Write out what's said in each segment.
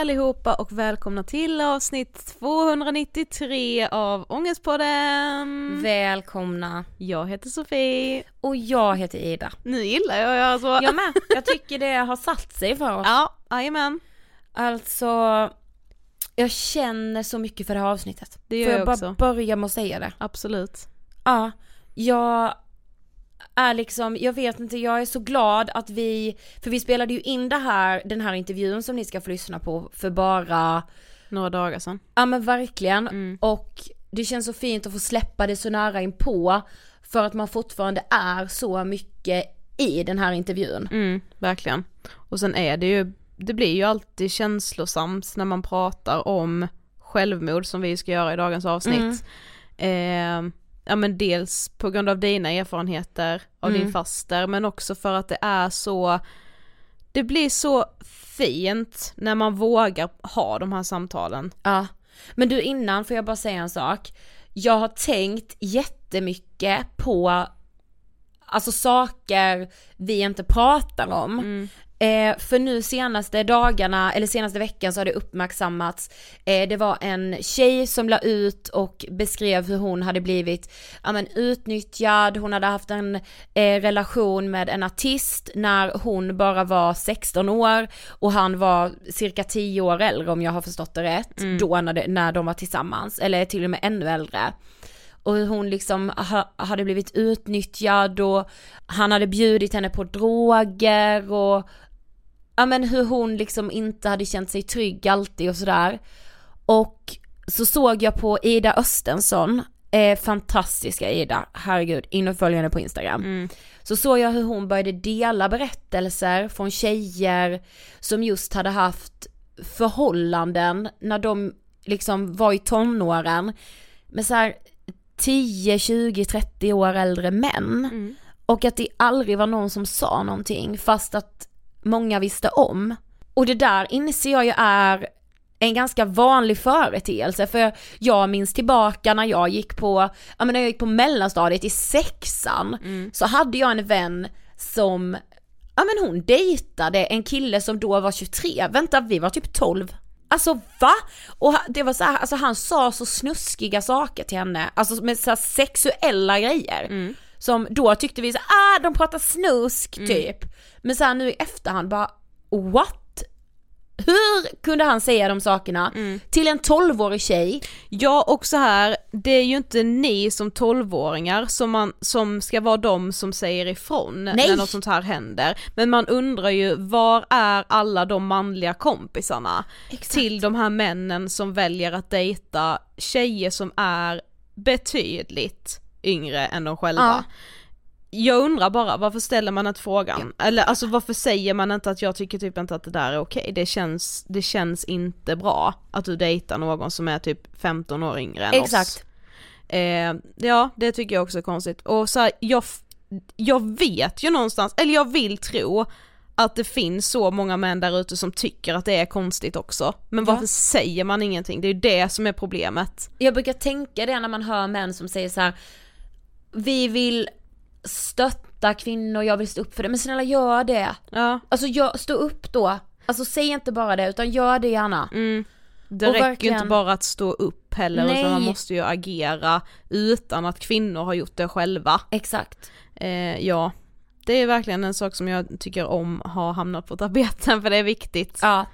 allihopa och välkomna till avsnitt 293 av Ångestpodden! Välkomna! Jag heter Sofie. Och jag heter Ida. Nu gillar jag jag så. Jag med, jag tycker det har satt sig för oss. Ja, jajamän. Alltså, jag känner så mycket för det här avsnittet. Det gör Får jag, jag bara också. börja med att säga det? Absolut. Ja, jag är liksom, jag vet inte, jag är så glad att vi, för vi spelade ju in det här, den här intervjun som ni ska få lyssna på för bara, Några dagar sedan. ja men verkligen, och det känns så fint att få släppa det så nära inpå för att man fortfarande är så mycket i den här intervjun. Mm, verkligen. Och sen är det ju, det blir ju alltid känslosamt när man pratar om självmord som vi ska göra i dagens avsnitt. Eh, ja men dels på grund av dina erfarenheter av din faster men också för att det är så, det blir så fint när man vågar ha de här samtalen. Ja. Men du innan får jag bara säga en sak. Jag har tänkt jättemycket på alltså saker vi inte pratar om. Eh, för nu senaste dagarna, eller senaste veckan så har det uppmärksammats, eh, det var en tjej som la ut och beskrev hur hon hade blivit ja, men, utnyttjad, hon hade haft en eh, relation med en artist när hon bara var 16 år och han var cirka 10 år äldre om jag har förstått det rätt, då när, det, när de var tillsammans, eller till och med ännu äldre. Och hur hon liksom ha, hade blivit utnyttjad och han hade bjudit henne på droger och ja men hur hon liksom inte hade känt sig trygg alltid och sådär. Och så såg jag på Ida Östensson, eh, fantastiska Ida, herregud, in och följ henne på Instagram. Så såg jag hur hon började dela berättelser från tjejer som just hade haft förhållanden när de liksom var i tonåren med så här 10, 20, 30 år äldre män. Och att det aldrig var någon som sa någonting fast att många visste om. Och det där inser jag ju är en ganska vanlig företeelse för jag minns tillbaka när jag gick på, ja men när jag gick på mellanstadiet i sexan så hade jag en vän som, ja men hon dejtade en kille som då var 23, vänta vi var typ 12. Alltså va? Och det var så här, alltså han sa så snuskiga saker till henne, alltså med så sexuella grejer. Som då tyckte vi så ah de pratar snusk typ. Men så här nu i efterhand bara, what? Hur kunde han säga de sakerna till en 12-årig tjej? Ja och så här, det är ju inte ni som 12-åringar som, man, som ska vara de som säger ifrån Nej. när något sånt här händer. Men man undrar ju, var är alla de manliga kompisarna till de här männen som väljer att dejta tjejer som är betydligt yngre än de själva? Jag undrar bara, varför ställer man inte frågan? Eller alltså varför säger man inte att jag tycker typ inte att det där är okej? Det känns, det känns inte bra att du dejtar någon som är typ 15 år yngre än oss. Exakt. Eh, ja, det tycker jag också är konstigt. Och så här, jag, jag vet ju någonstans, eller jag vill tro att det finns så många män där ute som tycker att det är konstigt också. Men Ja. varför säger man ingenting? Det är ju det som är problemet. Jag brukar tänka det när man hör män som säger så här: vi vill stötta kvinnor, jag vill stå upp för det, men snälla gör det. Ja, Alltså gör, stå upp då. Alltså säg inte bara det utan gör det gärna. det Och räcker ju verkligen- inte bara att stå upp heller Nej. utan man måste ju agera utan att kvinnor har gjort det själva. Exakt. Eh, ja, det är verkligen en sak som jag tycker om har hamnat på tapeten för det är viktigt. Ja.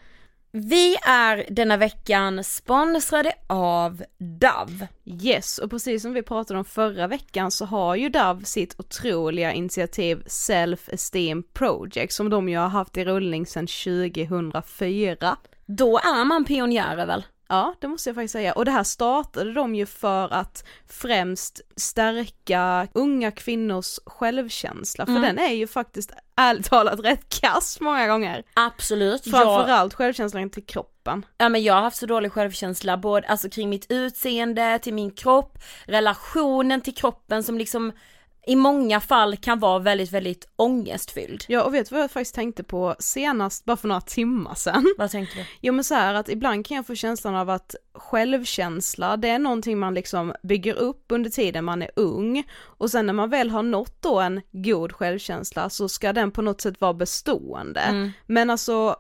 Vi är denna veckan sponsrade av Dove. Yes, och precis som vi pratade om förra veckan så har ju Dove sitt otroliga initiativ Self Esteem Project som de ju har haft i rullning sedan 2004. Då är man pionjärer väl? Ja, det måste jag faktiskt säga. Och det här startade de ju för att främst stärka unga kvinnors självkänsla, för Mm. den är ju faktiskt ärligt talat rätt kass många gånger. Absolut. Jag, Framförallt självkänslan till kroppen. ja, men jag har haft så dålig självkänsla, både alltså kring mitt utseende, till min kropp, relationen till kroppen som liksom i många fall kan vara väldigt, väldigt ångestfylld. Ja, och vet du vad jag faktiskt tänkte på senast, bara för några timmar sedan? Vad tänker du? Jo men så här att ibland kan jag få känslan av att självkänsla, det är någonting man liksom bygger upp under tiden man är ung och sen när man väl har nått då en god självkänsla så ska den på något sätt vara bestående. Mm. Men alltså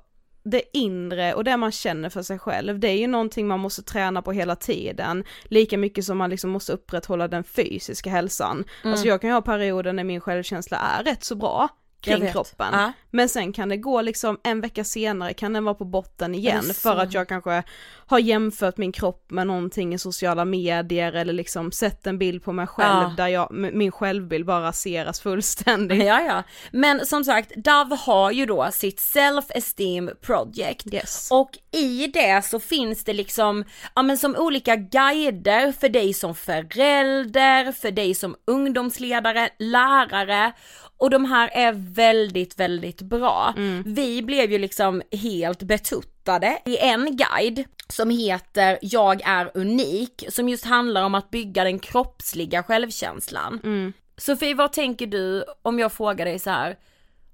det inre och det man känner för sig själv, det är ju någonting man måste träna på hela tiden, lika mycket som man liksom måste upprätthålla den fysiska hälsan. Mm. Alltså jag kan ju ha perioder när min självkänsla är rätt så bra kring kroppen. Ja. Men sen kan det gå liksom en vecka senare kan den vara på botten igen för att jag kanske har jämfört min kropp med någonting i sociala medier eller liksom sett en bild på mig själv Ja. där jag, min självbild bara raseras fullständigt. Ja, ja. Men som sagt, Dove har ju då sitt self-esteem project. Yes. Och i det så finns det liksom, ja men som olika guider för dig som förälder, för dig som ungdomsledare, lärare. Och de här är väldigt, väldigt bra. Vi blev ju liksom helt betuttade i en guide som heter Jag är unik, som just handlar om att bygga den kroppsliga självkänslan. Sofie, vad tänker du om jag frågar dig så här?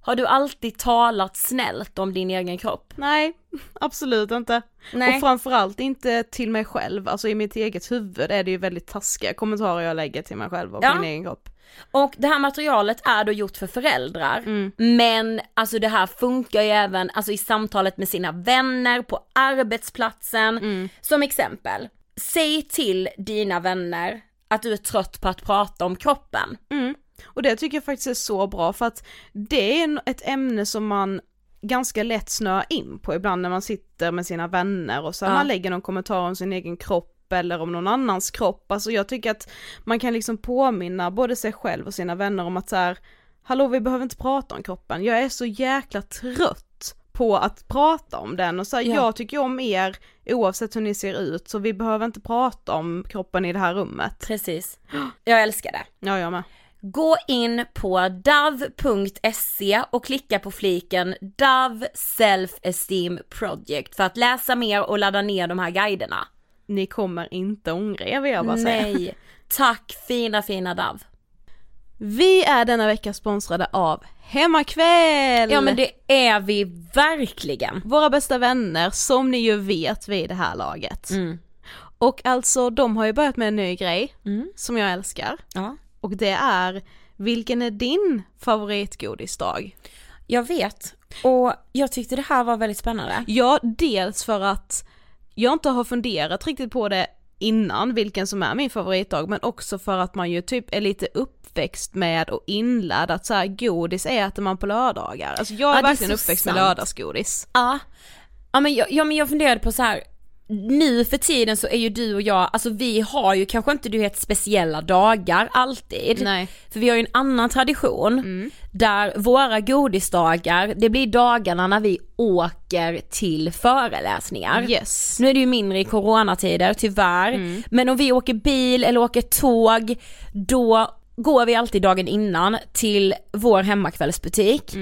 Har du alltid talat snällt om din egen kropp? Nej, absolut inte. Nej. Och framförallt inte till mig själv, alltså i mitt eget huvud är det ju väldigt taskiga kommentarer jag lägger till mig själv och Ja. min egen kropp. Och det här materialet är då gjort för föräldrar, men alltså det här funkar ju även alltså i samtalet med sina vänner på arbetsplatsen. Som exempel, säg till dina vänner att du är trött på att prata om kroppen. Mm. Och det tycker jag faktiskt är så bra för att det är ett ämne som man ganska lätt snöar in på ibland när man sitter med sina vänner och så Ja. man lägger någon kommentar om sin egen kropp eller om någon annans kropp. Alltså jag tycker att man kan liksom påminna både sig själv och sina vänner om att så här, hallå vi behöver inte prata om kroppen, jag är så jäkla trött på att prata om den och så här, Ja. jag tycker om er oavsett hur ni ser ut så vi behöver inte prata om kroppen i det här rummet. Precis. Jag älskar det. Ja, jag med. Gå in på dove.se och klicka på fliken Dove Self Esteem Project för att läsa mer och ladda ner de här guiderna. Ni kommer inte ångra er vill jag bara säga. Nej, tack fina fina Dove. Vi är denna vecka sponsrade av Hemmakväll! Ja men det är vi verkligen. Våra bästa vänner som ni ju vet vid det här laget. Mm. Och alltså de har ju börjat med en ny grej Mm. som jag älskar. Ja. Och det är, vilken är din favoritgodisdag? Jag vet. Och jag tyckte det här var väldigt spännande. Ja, dels för att jag inte har funderat riktigt på det innan, vilken som är min favoritdag, men också för att man ju typ är lite uppväxt med och inlärd att så här, godis äter man på lördagar. Alltså jag är Ja, är verkligen så uppväxt med sant. lördagsgodis. Ja. Ja men jag, ja, men jag funderade på så här. Nu för tiden så är ju du och jag, alltså vi har ju kanske inte du vet speciella dagar alltid. Nej. För vi har ju en annan tradition där våra godisdagar, det blir dagarna när vi åker till föreläsningar. Yes. Nu är det ju mindre i coronatider tyvärr, men om vi åker bil eller åker tåg, då går vi alltid dagen innan till vår hemmakvällsbutik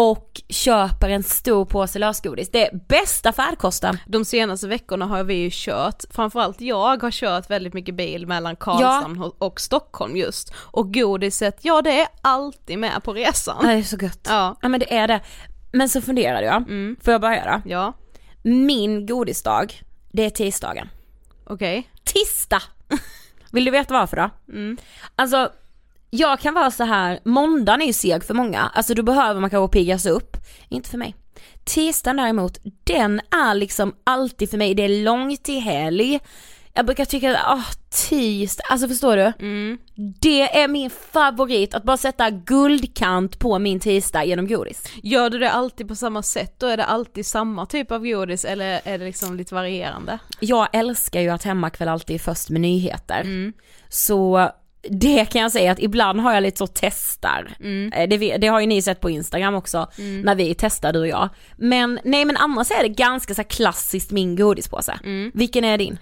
och köper en stor påse lösgodis. Det är bästa färdkosten. De senaste veckorna har vi ju kört, framförallt jag har kört väldigt mycket bil mellan Karlshamn och- och Stockholm just. Och godiset, ja det är alltid med på resan. Det är så gött. Ja. Ja men det är det. Men så funderade jag, får jag börja då? Ja, Min godisdag, det är tisdagen. okej. Tisdag! Vill du veta varför då? Alltså, jag kan vara så här, måndagen är ju seg för många, alltså då behöver man kanske piggas upp. Inte för mig. Tisdagen däremot, den är liksom alltid för mig, det är långt till helg. Jag brukar tycka att, ah, tisdag, alltså förstår du? Det är min favorit, att bara sätta guldkant på min tisdag genom godis. Gör du det alltid på samma sätt? Då är det alltid samma typ av godis eller är det liksom lite varierande? Jag älskar ju att hemmakväll alltid är först med nyheter. Så det kan jag säga att ibland har jag lite så testar. Mm. Eh, Det, det har ju ni sett på Instagram också när vi testar du och jag. Men nej men annars är det ganska så klassiskt min godispåse. Mm. Vilken är din?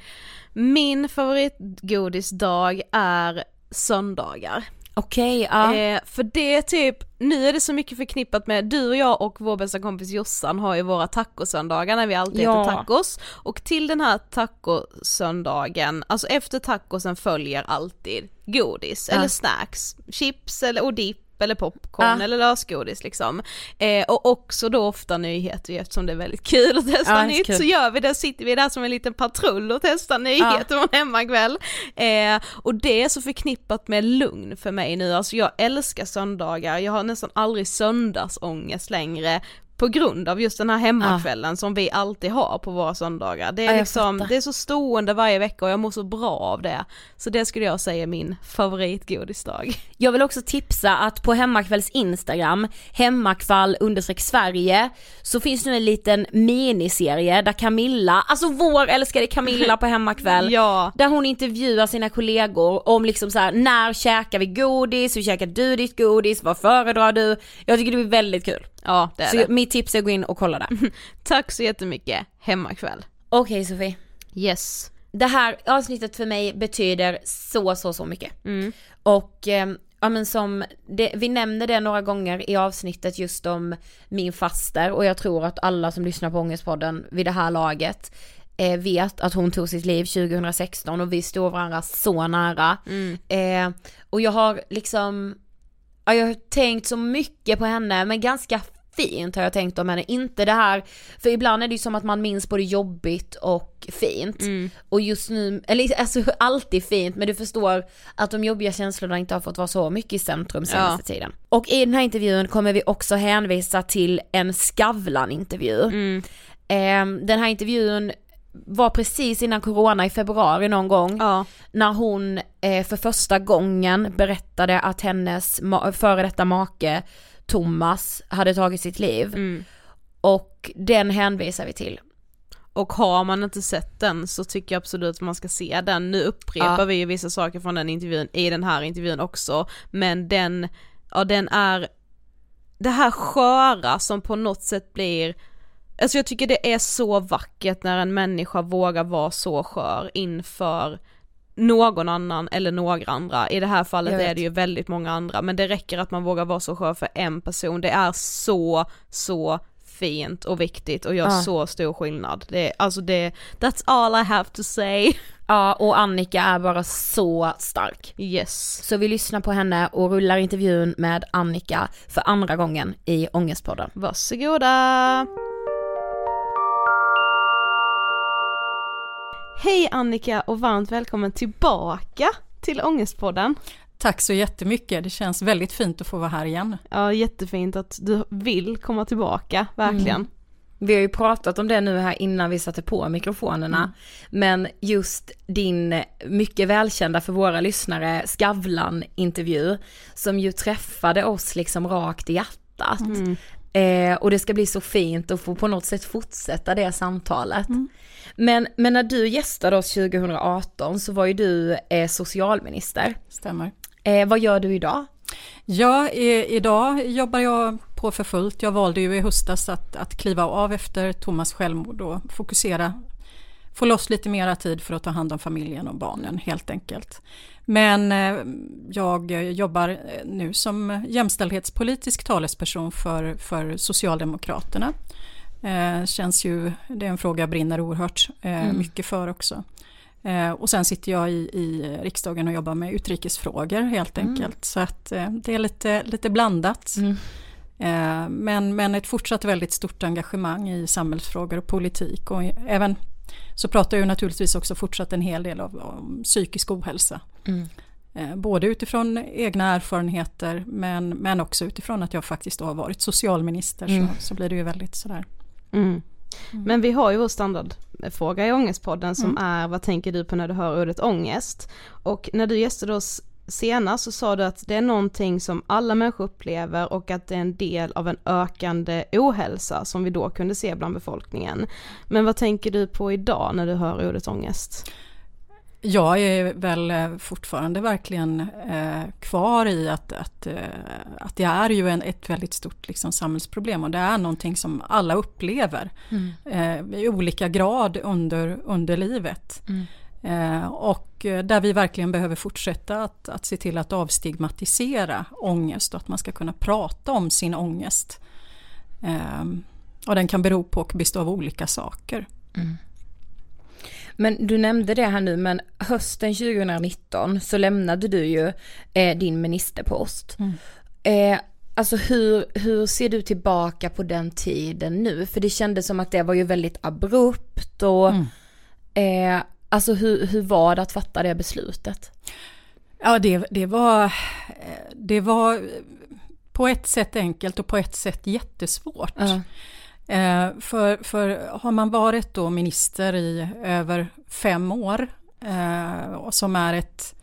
Min favoritgodisdag är söndagar. Okej, ja. Eh, för det är typ, nu är det så mycket förknippat med, du och jag och vår bästa kompis Jossan har ju våra tacosöndagar när vi alltid Ja. äter tacos. Och till den här tacosöndagen, alltså efter tacosen följer alltid godis Ja. eller snacks, chips eller och dipp eller popcorn Ja. eller lösgodis liksom. Eh, och också då ofta nyheter eftersom det är väldigt kul att testa Ja, nytt så gör vi det, sitter vi där som en liten patrull och testar nyheter på en hemmakväll. Eh, och det är så förknippat med lugn för mig nu, alltså jag älskar söndagar, jag har nästan aldrig söndagsångest längre på grund av just den här hemmakvällen som vi alltid har på våra söndagar. Det Ja, är jag liksom, fattar. det är så stående varje vecka och jag mår så bra av det. Så det skulle jag säga är min favoritgodisdag. Jag vill också tipsa att på Hemmakvälls Instagram, hemmakvall understreck Sverige, så finns nu en liten miniserie där Camilla, alltså vår älskade Camilla på Hemmakväll, Ja. där hon intervjuar sina kollegor om liksom så här: när käkar vi godis, hur käkar du ditt godis, vad föredrar du? Jag tycker det är väldigt kul. Ja det är Så det. mitt tips är att gå in och kolla där. Tack så jättemycket, hemmakväll. Okej Sofie. Yes. Det här avsnittet för mig betyder så, så, så mycket. Mm. Och eh, ja men som, det, vi nämner det några gånger i avsnittet just om min faster och jag tror att alla som lyssnar på Ångestpodden vid det här laget eh, vet att hon tog sitt liv 2016 och vi stod varandra så nära. Eh, och jag har liksom, ja, jag har tänkt så mycket på henne men ganska fint har jag tänkt om henne, inte det här, för ibland är det ju som att man minns både jobbigt och fint. Och just nu, eller alltså alltid fint men du förstår att de jobbiga känslorna inte har fått vara så mycket i centrum senaste tiden. Och i den här intervjun kommer vi också hänvisa till en Skavlan-intervju. Eh, den här intervjun var precis innan corona i februari någon gång Ja. när hon eh, för första gången berättade att hennes före detta make Thomas hade tagit sitt liv. Mm. Och den hänvisar vi till. Och har man inte sett den så tycker jag absolut att man ska se den. Nu upprepar Ja. vi ju vissa saker från den intervjun i den här intervjun också, men den, ja den är, det här sköra som på något sätt blir Alltså jag tycker det är så vackert när en människa vågar vara så skör inför någon annan eller några andra. I det här fallet är det ju väldigt många andra men det räcker att man vågar vara så skör för en person. Det är så, så fint och viktigt och gör Ja. så stor skillnad. Det, alltså det, that's all I have to say. Ja, och Annika är bara så stark. Yes. Så vi lyssnar på henne och rullar intervjun med Annika för andra gången i Ångestpodden. Varsågoda! Hej Annika och varmt välkommen tillbaka till Ångestpodden. Tack så jättemycket. Det känns väldigt fint att få vara här igen. Ja, jättefint att du vill komma tillbaka, verkligen. Vi har ju pratat om det nu här innan vi satte på mikrofonerna. Men just din mycket välkända för våra lyssnare Skavlan-intervju som ju träffade oss liksom rakt i hjärtat. Eh, och det ska bli så fint att få på något sätt fortsätta det samtalet. Men, men när du gästade oss 2018 så var ju du eh, socialminister. Stämmer. Eh, vad gör du idag? Ja, i, idag jobbar jag på för fullt. Jag valde ju i höstas att, att kliva av efter Thomas självmord och fokusera, få loss lite mera tid för att ta hand om familjen och barnen helt enkelt. Men eh, jag jobbar eh, nu som jämställdhetspolitisk talesperson för, för Socialdemokraterna. Eh, känns ju, det är en fråga jag brinner oerhört eh, mycket för också. Och sen sitter jag i, i riksdagen och jobbar med utrikesfrågor helt enkelt. Så att det är lite, lite blandat. Eh, men, men ett fortsatt väldigt stort engagemang i samhällsfrågor och politik. Och även så pratar jag naturligtvis också fortsatt en hel del av, om psykisk ohälsa. Eh, både utifrån egna erfarenheter men, men också utifrån att jag faktiskt har varit socialminister så, så blir det ju väldigt sådär. Mm. Men vi har ju vår standardfråga i Ångestpodden som är vad tänker du på när du hör ordet ångest? Och när du gästade oss senast så sa du att det är någonting som alla människor upplever och att det är en del av en ökande ohälsa som vi då kunde se bland befolkningen. Men vad tänker du på idag när du hör ordet ångest? Jag är väl eh, fortfarande verkligen eh, kvar i att, att, eh, att det är ju en, ett väldigt stort liksom, samhällsproblem och det är någonting som alla upplever mm. eh, i olika grad under, under livet. Mm. Eh, och eh, där vi verkligen behöver fortsätta att, att se till att avstigmatisera ångest och att man ska kunna prata om sin ångest. och den kan bero på och bestå av olika saker. Mm. Men du nämnde det här nu, men hösten 2019 så lämnade du ju eh, din ministerpost. Mm. Eh, alltså hur, hur ser du tillbaka på den tiden nu? För det kändes som att det var ju väldigt abrupt och mm. eh, alltså hur, hur var det att fatta det beslutet? Ja, det, det var, det var på ett sätt enkelt och på ett sätt jättesvårt. Uh. Eh, för, för har man varit då minister i över fem år, eh, och som är ett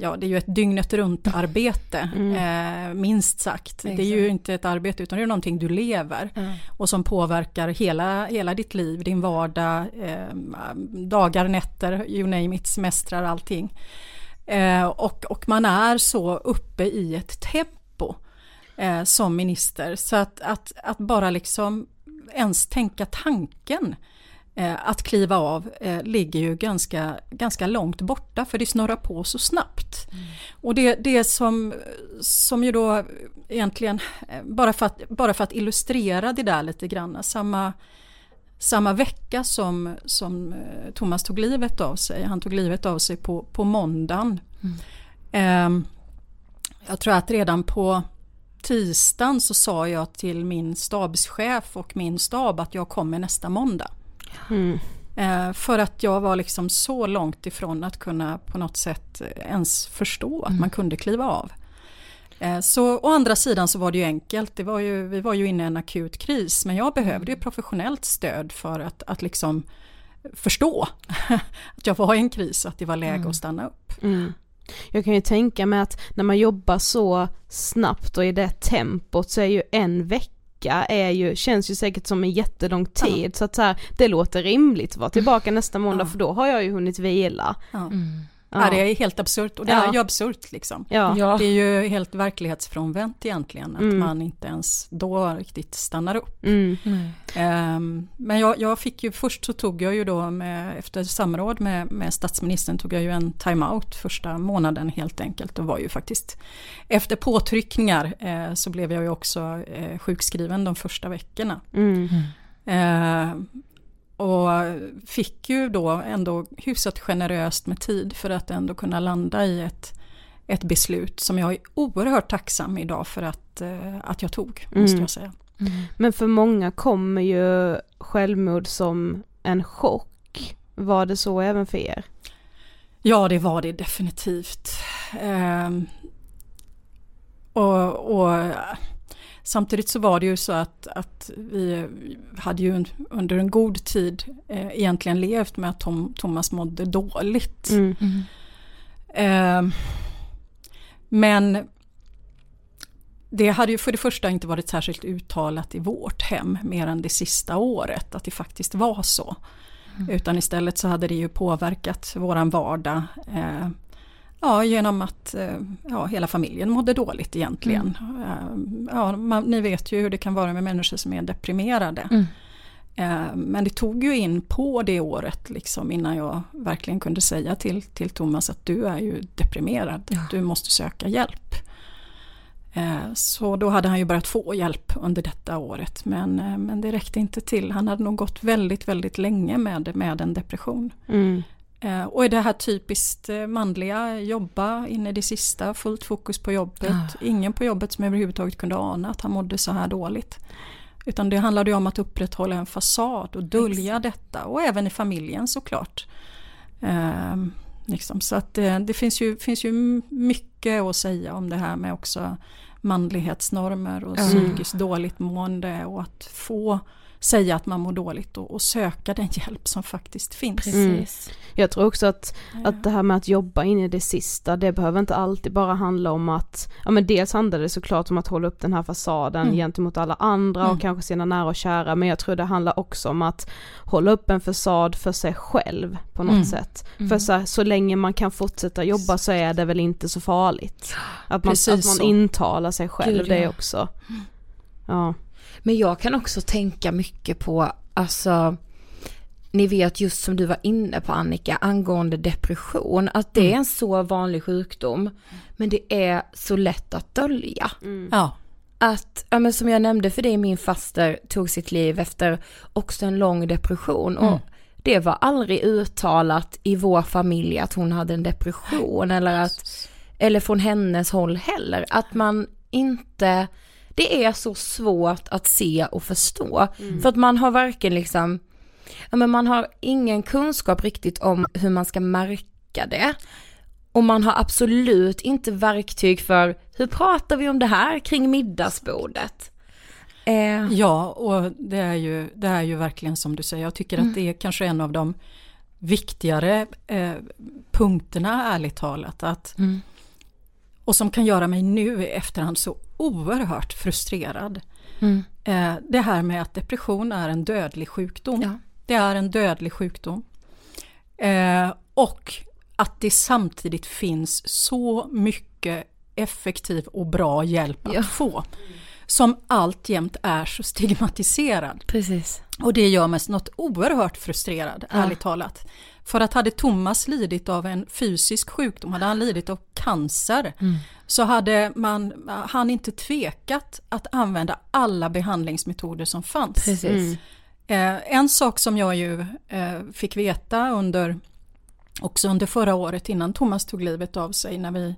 Ja, det är ju ett dygnet runt arbete, mm. eh, minst sagt. Exakt. Det är ju inte ett arbete utan det är någonting du lever mm. och som påverkar hela, hela ditt liv, din vardag, eh, dagar, nätter, you name it, semestrar, allting. Eh, och, och man är så uppe i ett tempo eh, som minister så att, att, att bara liksom ens tänka tanken att kliva av eh, ligger ju ganska, ganska långt borta för det snurrar på så snabbt. Mm. Och det, det som, som ju då egentligen, eh, bara för, att, bara för att illustrera det där lite grann, samma, samma vecka som, som Thomas tog livet av sig, han tog livet av sig på, på måndagen. Mm. Eh, jag tror att redan på tisdagen så sa jag till min stabschef och min stab att jag kommer nästa måndag. Mm. För att jag var liksom så långt ifrån att kunna på något sätt ens förstå att mm. man kunde kliva av. Eh, så å andra sidan så var det ju enkelt, det var ju, vi var ju inne i en akut kris men jag behövde ju mm. professionellt stöd för att, att liksom förstå att jag var i en kris, att det var läge mm. att stanna upp. Mm. Jag kan ju tänka mig att när man jobbar så snabbt och i det tempot så är ju en vecka är ju, känns ju säkert som en jättelång tid ja. så att så här, det låter rimligt att vara tillbaka nästa måndag ja. för då har jag ju hunnit vila. Ja. Mm. Ja. ja. det är helt absurt och det ja. är ju absurt liksom. Ja. Det är ju helt verklighetsfrånvänt egentligen att mm. man inte ens då riktigt stannar upp. Mm. Um, men jag, jag, fick ju, först så tog jag ju då med, efter samråd med, med statsministern tog jag ju en timeout första månaden helt enkelt och var ju faktiskt efter påtryckningar eh, så blev jag ju också eh, sjukskriven de första veckorna. Mm. Eh, och fick ju då ändå hyfsat generöst med tid för att ändå kunna landa i ett, ett beslut som jag är oerhört tacksam idag för att, eh, att jag tog, mm. måste jag säga. Mm. Men för många kommer ju självmord som en chock. Var det så även för er? Ja, det var det definitivt. Ehm, och, och Samtidigt så var det ju så att, att vi hade ju under en god tid eh, egentligen levt med att Tom, Thomas mådde dåligt. Mm. Mm. Eh, men det hade ju för det första inte varit särskilt uttalat i vårt hem mer än det sista året att det faktiskt var så. Mm. Utan istället så hade det ju påverkat våran vardag. Eh, Ja, genom att eh, ja, hela familjen mådde dåligt egentligen. Mm. Eh, ja, man, ni vet ju hur det kan vara med människor som är deprimerade. Mm. Eh, men det tog ju in på det året liksom innan jag verkligen kunde säga till, till Thomas att du är ju deprimerad, ja. du måste söka hjälp. Så då hade han ju börjat få hjälp under detta året men, men det räckte inte till. Han hade nog gått väldigt, väldigt länge med, med en depression. Mm. Eh, och är det här typiskt eh, manliga, jobba in i det sista, fullt fokus på jobbet. Ah. Ingen på jobbet som överhuvudtaget kunde ana att han mådde så här dåligt. Utan det handlade om att upprätthålla en fasad och dölja Exakt. detta och även i familjen såklart. Eh, liksom. Så att det, det, finns, ju, finns ju mycket att säga om det här med också manlighetsnormer och mm. psykiskt dåligt mående och att få säga att man mår dåligt och, och söka den hjälp som faktiskt finns. Precis. Jag tror också att, att det här med att jobba in i det sista, det behöver inte alltid bara handla om att, ja men dels handlar det såklart om att hålla upp den här fasaden Mm. gentemot alla andra och Mm. kanske sina nära och kära, men jag tror det handlar också om att hålla upp en fasad för sig själv på något Mm. sätt. Mm. För så, här, så länge man kan fortsätta jobba så är det väl inte så farligt. Att man, Precis att man så. intalar sig själv Gud, det ja. också. Ja. Men jag kan också tänka mycket på, alltså, ni vet just som du var inne på Annika, angående depression, att det är en så vanlig sjukdom, men det är så lätt att dölja. Ja, Att, ja men som jag nämnde för dig, min faster tog sitt liv efter också en lång depression. Och Mm. det var aldrig uttalat i vår familj att hon hade en depression eller att, eller från hennes håll heller, att man inte, det är så svårt att se och förstå. För att man har varken liksom, ja men man har ingen kunskap riktigt om hur man ska märka det. Och man har absolut inte verktyg för hur pratar vi om det här kring middagsbordet. Eh, ja och det är, ju, det är ju verkligen som du säger, jag tycker att det är kanske en av de viktigare eh, punkterna ärligt talat. Att, Mm. Och som kan göra mig nu i efterhand så oerhört frustrerad. Mm. Eh, det här med att depression är en dödlig sjukdom. Ja. Det är en dödlig sjukdom. Eh, och att det samtidigt finns så mycket effektiv och bra hjälp att Ja. få. Som alltjämt är så stigmatiserad. Precis. Och det gör mig något oerhört frustrerad, Ja. ärligt talat. För att hade Thomas lidit av en fysisk sjukdom, hade han lidit av cancer, så hade man, han inte tvekat att använda alla behandlingsmetoder som fanns. Precis. Eh, en sak som jag ju eh, fick veta under, också under förra året innan Thomas tog livet av sig när vi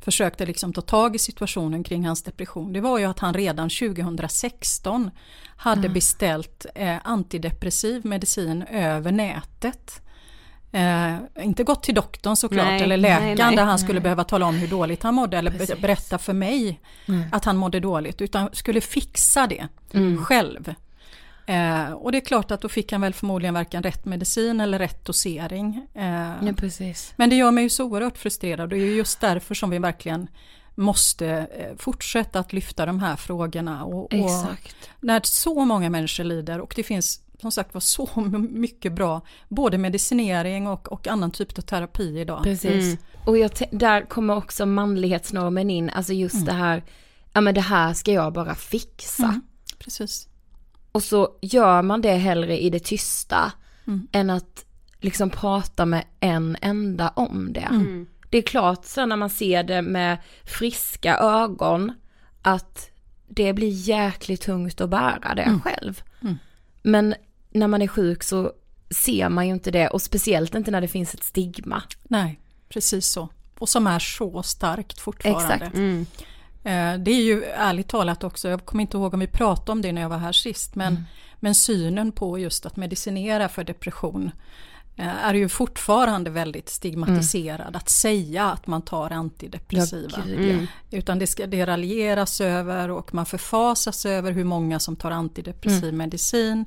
försökte liksom ta tag i situationen kring hans depression, det var ju att han redan 2016 hade beställt eh, antidepressiv medicin över nätet. Eh, inte gått till doktorn såklart, Nej, eller läkaren nej, där han skulle behöva tala om hur dåligt han mådde eller Precis. berätta för mig att han mådde dåligt, utan skulle fixa det Mm. själv. Eh, och det är klart att då fick han väl förmodligen varken rätt medicin eller rätt dosering. Eh, Ja, precis. men det gör mig ju så oerhört frustrerad och det är ju just därför som vi verkligen måste eh, fortsätta att lyfta de här frågorna. Och, och Exakt. när så många människor lider och det finns som sagt var så mycket bra, både medicinering och, och annan typ av terapi idag. Precis. Och jag där kommer också manlighetsnormen in, alltså just det här, ja men det här ska jag bara fixa. Mm. Precis. Och så gör man det hellre i det tysta Mm. än att liksom prata med en enda om det. Mm. Det är klart sen när man ser det med friska ögon att det blir jäkligt tungt att bära det själv. Mm. Men när man är sjuk så ser man ju inte det och speciellt inte när det finns ett stigma. Nej, precis så. Och som är så starkt fortfarande. Exakt. Mm. Eh, Det är ju ärligt talat också, jag kommer inte ihåg om vi pratade om det när jag var här sist, men, Mm. men synen på just att medicinera för depression eh, är ju fortfarande väldigt stigmatiserad. Att säga att man tar antidepressiva. Mm. ja. Utan det ska det raljeras över och man förfasas över hur många som tar antidepressiv Mm. medicin.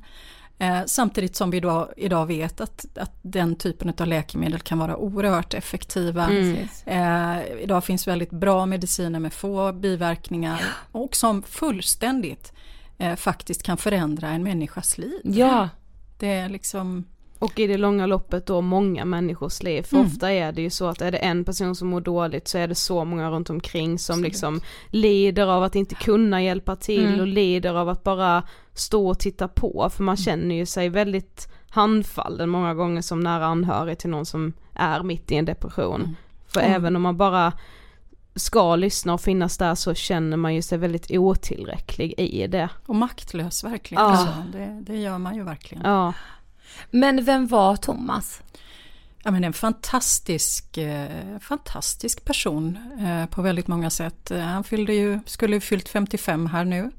Eh, samtidigt som vi då, idag vet att, att den typen av läkemedel kan vara oerhört effektiva. Precis. Eh, idag finns väldigt bra mediciner med få biverkningar och som fullständigt eh, faktiskt kan förändra en människas liv. Ja, Det är liksom, Och i det långa loppet då många människors liv. För Mm. ofta är det ju så att är det en person som mår dåligt så är det så många runt omkring som Absolut. liksom lider av att inte kunna hjälpa till Mm. och lider av att bara stå och titta på. För man känner ju sig väldigt handfallen många gånger som nära anhörig till någon som är mitt i en depression. Mm. För Mm. även om man bara ska lyssna och finnas där så känner man ju sig väldigt otillräcklig i det. och maktlös verkligen. Ja. Alltså, det, det gör man ju verkligen. Ja. Men vem var Thomas? Ja, men en fantastisk, eh, fantastisk person eh, på väldigt många sätt. Eh, han fyllde ju, skulle ju fyllt 55 här nu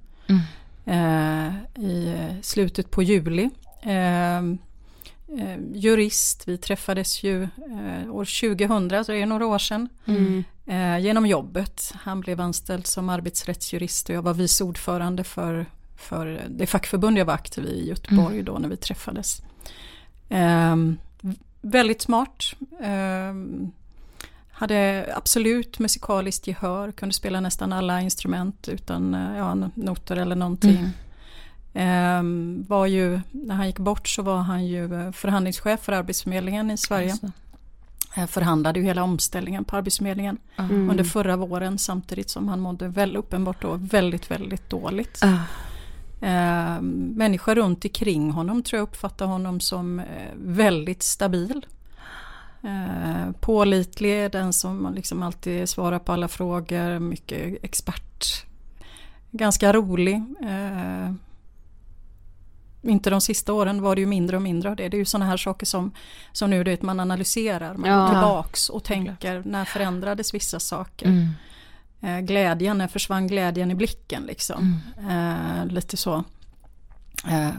eh, i slutet på juli. Eh, eh, jurist, vi träffades ju eh, år 2000, så det är några år sedan, Mm. genom jobbet. Han blev anställd som arbetsrättsjurist och jag var vice ordförande för, för det fackförbund jag var aktiv i i Göteborg mm. då när vi träffades. Eh, väldigt smart. Eh, hade absolut musikaliskt gehör, kunde spela nästan alla instrument utan eh, ja, noter eller någonting. Mm. Eh, var ju, när han gick bort så var han ju eh, förhandlingschef för Arbetsförmedlingen i Sverige. Alltså. Förhandlade ju hela omställningen på Arbetsförmedlingen mm. under förra våren samtidigt som han mådde väl uppenbart då väldigt, väldigt dåligt. Uh. Eh, människor runt omkring honom tror jag uppfattar honom som eh, väldigt stabil. Eh, pålitlig, den som liksom alltid svarar på alla frågor, mycket expert. Ganska rolig. Eh, inte de sista åren var det ju mindre och mindre av det. Det är ju sådana här saker som, som nu det man analyserar, man ja. går tillbaks och tänker när förändrades vissa saker. Mm. Eh, glädjen, när försvann glädjen i blicken liksom. Mm. Eh, lite så. Eh,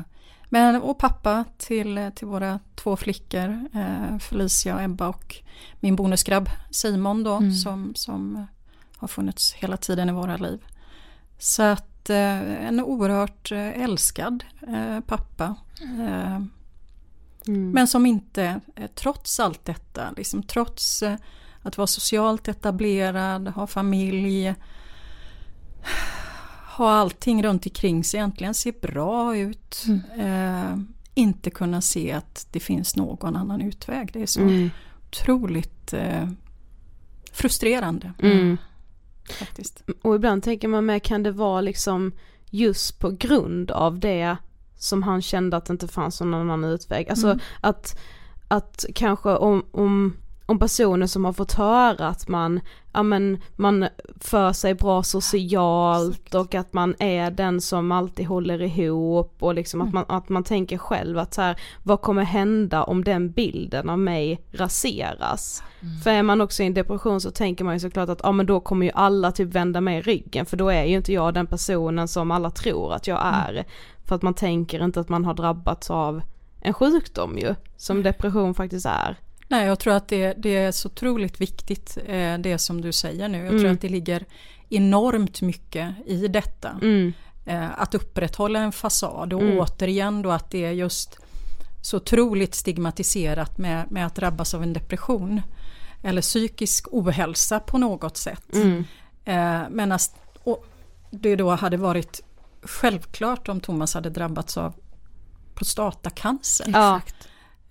men, och pappa till, till våra två flickor, eh, Felicia och Ebba och min bonusgrabb Simon då, mm. som, som har funnits hela tiden i våra liv. Så att eh, en oerhört eh, älskad pappa. Mm. Men som inte, trots allt detta, liksom, trots att vara socialt etablerad, ha familj, ha allting runt omkring sig egentligen, se bra ut. Mm. Eh, inte kunna se att det finns någon annan utväg. Det är så mm. otroligt eh, frustrerande. Mm. Faktiskt. Och ibland tänker man med, kan det vara liksom just på grund av det som han kände att det inte fanns någon annan utväg. Alltså mm. att, att kanske om, om om personer som har fått höra att man, ja men man för sig bra socialt och att man är den som alltid håller ihop och liksom att, mm. man, att man tänker själv att så här, vad kommer hända om den bilden av mig raseras? Mm. För är man också i en depression så tänker man ju såklart att ja men då kommer ju alla typ vända mig ryggen för då är ju inte jag den personen som alla tror att jag mm. är. Mm. För att man tänker inte att man har drabbats av en sjukdom ju, som depression faktiskt är. Nej, jag tror att det, det är så otroligt viktigt eh, det som du säger nu. Jag mm. tror att det ligger enormt mycket i detta. Mm. Eh, att upprätthålla en fasad och mm. återigen då att det är just så otroligt stigmatiserat med, med att drabbas av en depression. Eller psykisk ohälsa på något sätt. Mm. Eh, men att det då hade varit självklart om Thomas hade drabbats av prostatacancer. Ja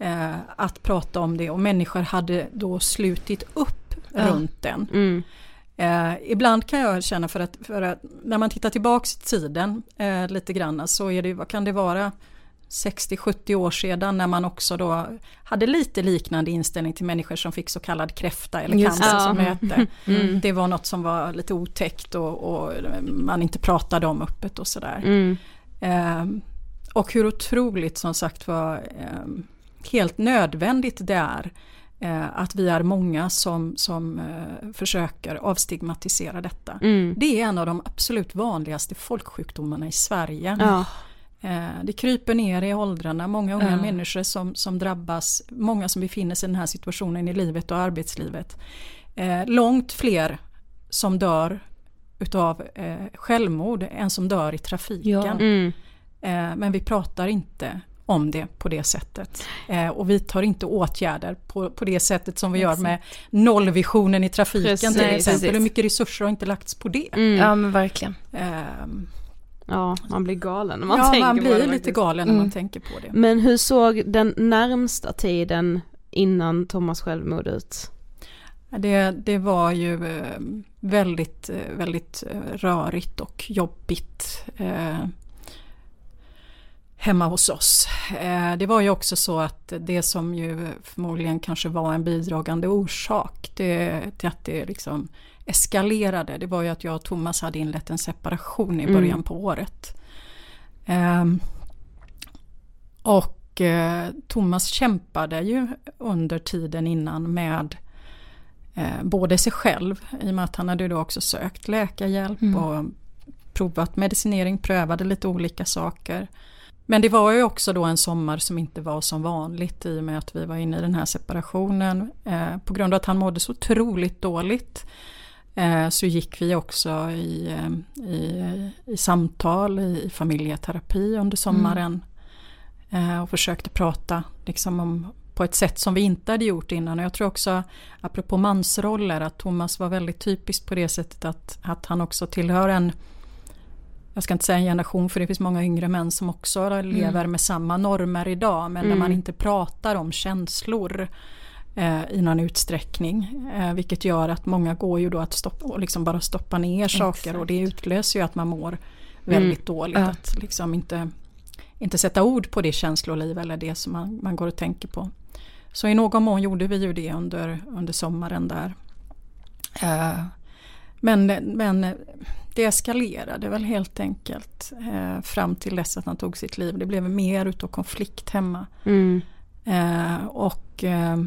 eh, att prata om det och människor hade då slutit upp ja. runt den. Mm. Eh, ibland kan jag känna för att, för att, när man tittar tillbaks i tiden eh, lite grann så är det, vad kan det vara, 60-70 år sedan när man också då hade lite liknande inställning till människor som fick så kallad kräfta eller Just, cancer ja. som det hette. Mm. Det var något som var lite otäckt och, och man inte pratade om öppet och sådär. Mm. Eh, och hur otroligt som sagt var eh, helt nödvändigt det är eh, att vi är många som, som eh, försöker avstigmatisera detta. Mm. Det är en av de absolut vanligaste folksjukdomarna i Sverige. Ja. Eh, det kryper ner i åldrarna, många unga ja. människor som, som drabbas, många som befinner sig i den här situationen i livet och arbetslivet. långt fler som dör utav självmord än som dör i trafiken. Ja. Mm. men vi pratar inte om det på det sättet. Eh, och vi tar inte åtgärder på, på det sättet som vi gör med nollvisionen i trafiken precis, till exempel. Precis. Hur mycket resurser har inte lagts på det? Mm. Ja men verkligen. Eh, ja, man blir galen när man ja, tänker man blir på det. lite galen när mm. man tänker på det. Men hur såg den närmsta tiden innan Thomas självmord ut? Det, det var ju eh, väldigt, eh, väldigt eh, rörigt och jobbigt hemma hos oss. Eh, det var ju också så att det som ju förmodligen kanske var en bidragande orsak det, till att det liksom eskalerade, det var ju att jag och Thomas hade inlett en separation i början mm. på året. Ehm, och eh, Thomas kämpade ju under tiden innan med eh, både sig själv, i och med att han hade då också sökt läkarhjälp mm. och provat medicinering, prövade lite olika saker. Men det var ju också då en sommar som inte var som vanligt i och med att vi var inne i den här separationen. Eh, på grund av att han mådde så otroligt dåligt. eh, så gick vi också i, eh, i, i samtal, i familjeterapi under sommaren. Mm. Och försökte prata liksom om, på ett sätt som vi inte hade gjort innan. Och jag tror också, apropå mansroller, att Thomas var väldigt typiskt på det sättet att, att han också tillhör en jag ska inte säga en generation för det finns många yngre män som också mm. lever med samma normer idag men mm. där man inte pratar om känslor eh, i någon utsträckning. Eh, vilket gör att många går ju då att stoppa, och liksom bara stoppa ner saker Exakt. och det utlöser ju att man mår väldigt mm. dåligt. Ja. Att liksom inte, inte sätta ord på det känsloliv eller det som man, man går och tänker på. Så i någon mån gjorde vi ju det under, under sommaren där. Eh, men, men det eskalerade väl helt enkelt eh, fram till dess att han tog sitt liv. Det blev mer utav konflikt hemma. Mm. Eh, och eh,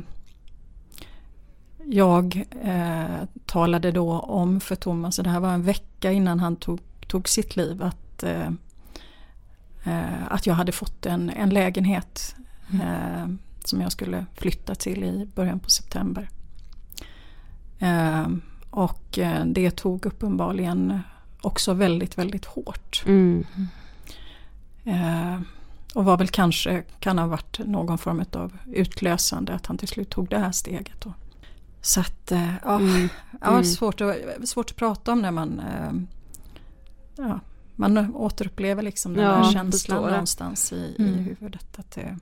jag eh, talade då om för Thomas, och det här var en vecka innan han tog, tog sitt liv, att, eh, eh, att jag hade fått en, en lägenhet mm. som jag skulle flytta till i början på september. Och det tog uppenbarligen också väldigt, väldigt hårt. Mm. Eh, och var väl kanske, kan ha varit någon form av utlösande att han till slut tog det här steget. Då. Så att, eh, ja, mm. ja mm. svårt, att, svårt att prata om när man eh, ja, man återupplever liksom den ja, där känslan någonstans i, mm. i huvudet. Att det,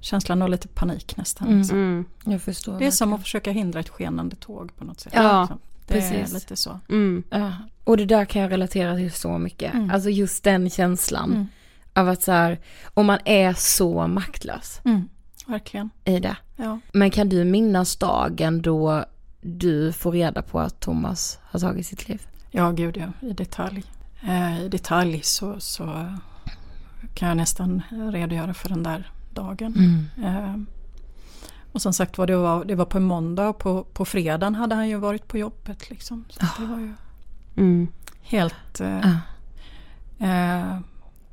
känslan av lite panik nästan. Mm. Mm. Jag förstår det är verkligen. som att försöka hindra ett skenande tåg på något sätt. Ja, liksom. det precis. är lite så. Mm. Ja. Och det där kan jag relatera till så mycket. Mm. Alltså just den känslan. Mm. Av att så här, om man är så maktlös. Mm. Verkligen. I det. Ja. Men kan du minnas dagen då du får reda på att Thomas har tagit sitt liv? Ja, gud ja, i detalj. Eh, I detalj så, så kan jag nästan redogöra för den där dagen. Mm. Eh, och som sagt var det, var det var på måndag och på, på fredagen hade han ju varit på jobbet. Liksom. Så oh. det var ju mm. helt... Eh, oh.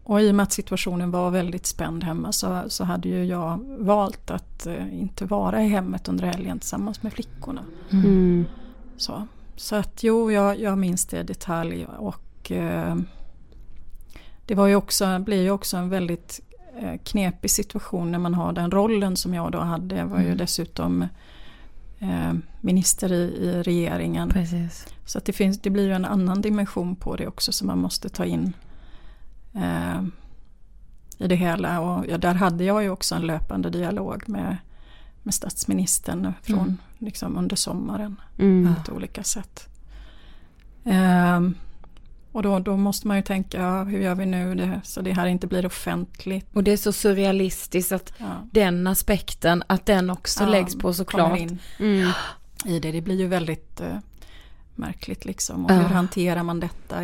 och i och med att situationen var väldigt spänd hemma så, så hade ju jag valt att eh, inte vara i hemmet under helgen tillsammans med flickorna. Mm. Så, så att jo, jag, jag minns det i detalj och eh, det var ju också, blir ju också en väldigt Eh, knepig situation när man har den rollen som jag då hade. Jag var ju mm. dessutom eh, minister i, i regeringen. Precis. Så att det, finns, det blir ju en annan dimension på det också som man måste ta in eh, i det hela. Och ja, där hade jag ju också en löpande dialog med, med statsministern från, mm. liksom, under sommaren. Mm. På olika sätt. Eh, och då, då måste man ju tänka, ja, hur gör vi nu det, så det här inte blir offentligt. Och det är så surrealistiskt att ja. den aspekten, att den också ja, läggs på såklart. Mm. I det, det blir ju väldigt uh, märkligt liksom. Och hur hanterar man detta?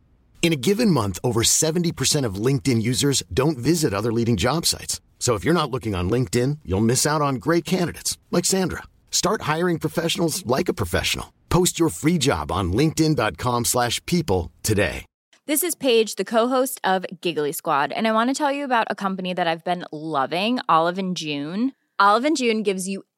In a given month, over 70% of LinkedIn users don't visit other leading job sites. So if you're not looking on LinkedIn, you'll miss out on great candidates like Sandra. Start hiring professionals like a professional. Post your free job on linkedin.com/people today. This is Paige, the co-host of Giggly Squad, and I want to tell you about a company that I've been loving, Olive and June. Olive and June gives you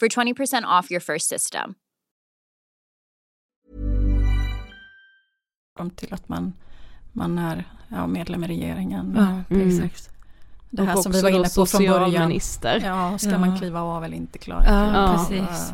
for 20% off your first system. till att man, man är ja, medlem i regeringen. Ja, mm. exakt. Det här som vi var inne på från början. Ja, ska ja. man kliva av eller inte klara ja, ja, precis.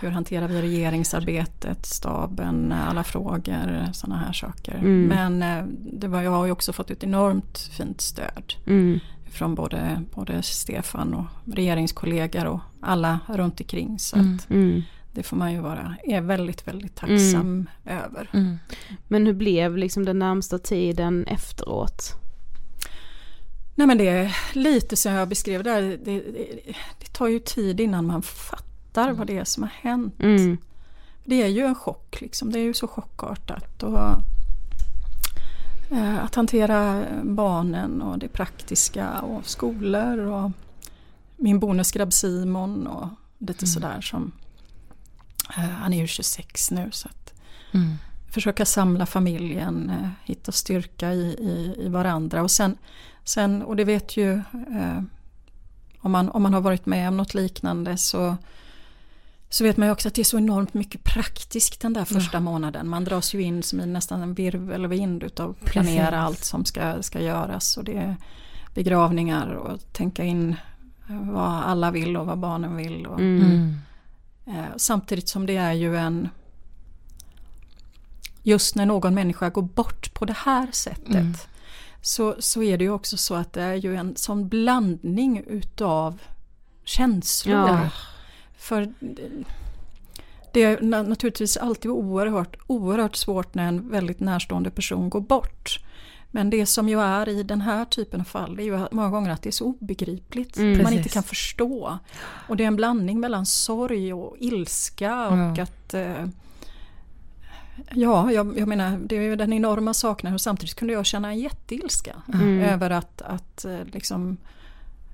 Hur hanterar vi regeringsarbetet, staben, alla frågor, sådana här saker. Mm. Men eh, det var, jag har ju också fått ett enormt fint stöd. Mm. Från både, både Stefan och regeringskollegor och alla runt omkring. Så mm. att mm. det får man ju vara, är väldigt, väldigt tacksam mm. över. Mm. Men hur blev liksom den närmsta tiden efteråt? Nej men det är lite som jag beskrev där, det, det, det tar ju tid innan man fattar mm. vad det är som har hänt. Mm. Det är ju en chock liksom, det är ju så chockartat. Och, att hantera barnen och det praktiska och skolor och min bonusgrabb Simon och lite mm. sådär som eh, han är ju 26 nu så att mm. försöka samla familjen, eh, hitta styrka i, i, i varandra och sen Sen, och det vet ju eh, om, man, om man har varit med om något liknande så, så vet man ju också att det är så enormt mycket praktiskt den där första ja. månaden. Man dras ju in som i nästan en virvelvind utav att planera Precis. allt som ska, ska göras. Och det är begravningar och tänka in vad alla vill och vad barnen vill. Och, mm. eh, samtidigt som det är ju en Just när någon människa går bort på det här sättet mm så, så är det ju också så att det är ju en sån blandning utav känslor. Ja. För det är naturligtvis alltid oerhört, oerhört svårt när en väldigt närstående person går bort. Men det som ju är i den här typen av fall är ju många gånger att det är så obegripligt. Mm, man inte kan förstå. Och det är en blandning mellan sorg och ilska och ja. att eh, Ja, jag, jag, menar det är ju den enorma saknaden och samtidigt kunde jag känna en jätteilska mm. över att, att eh, liksom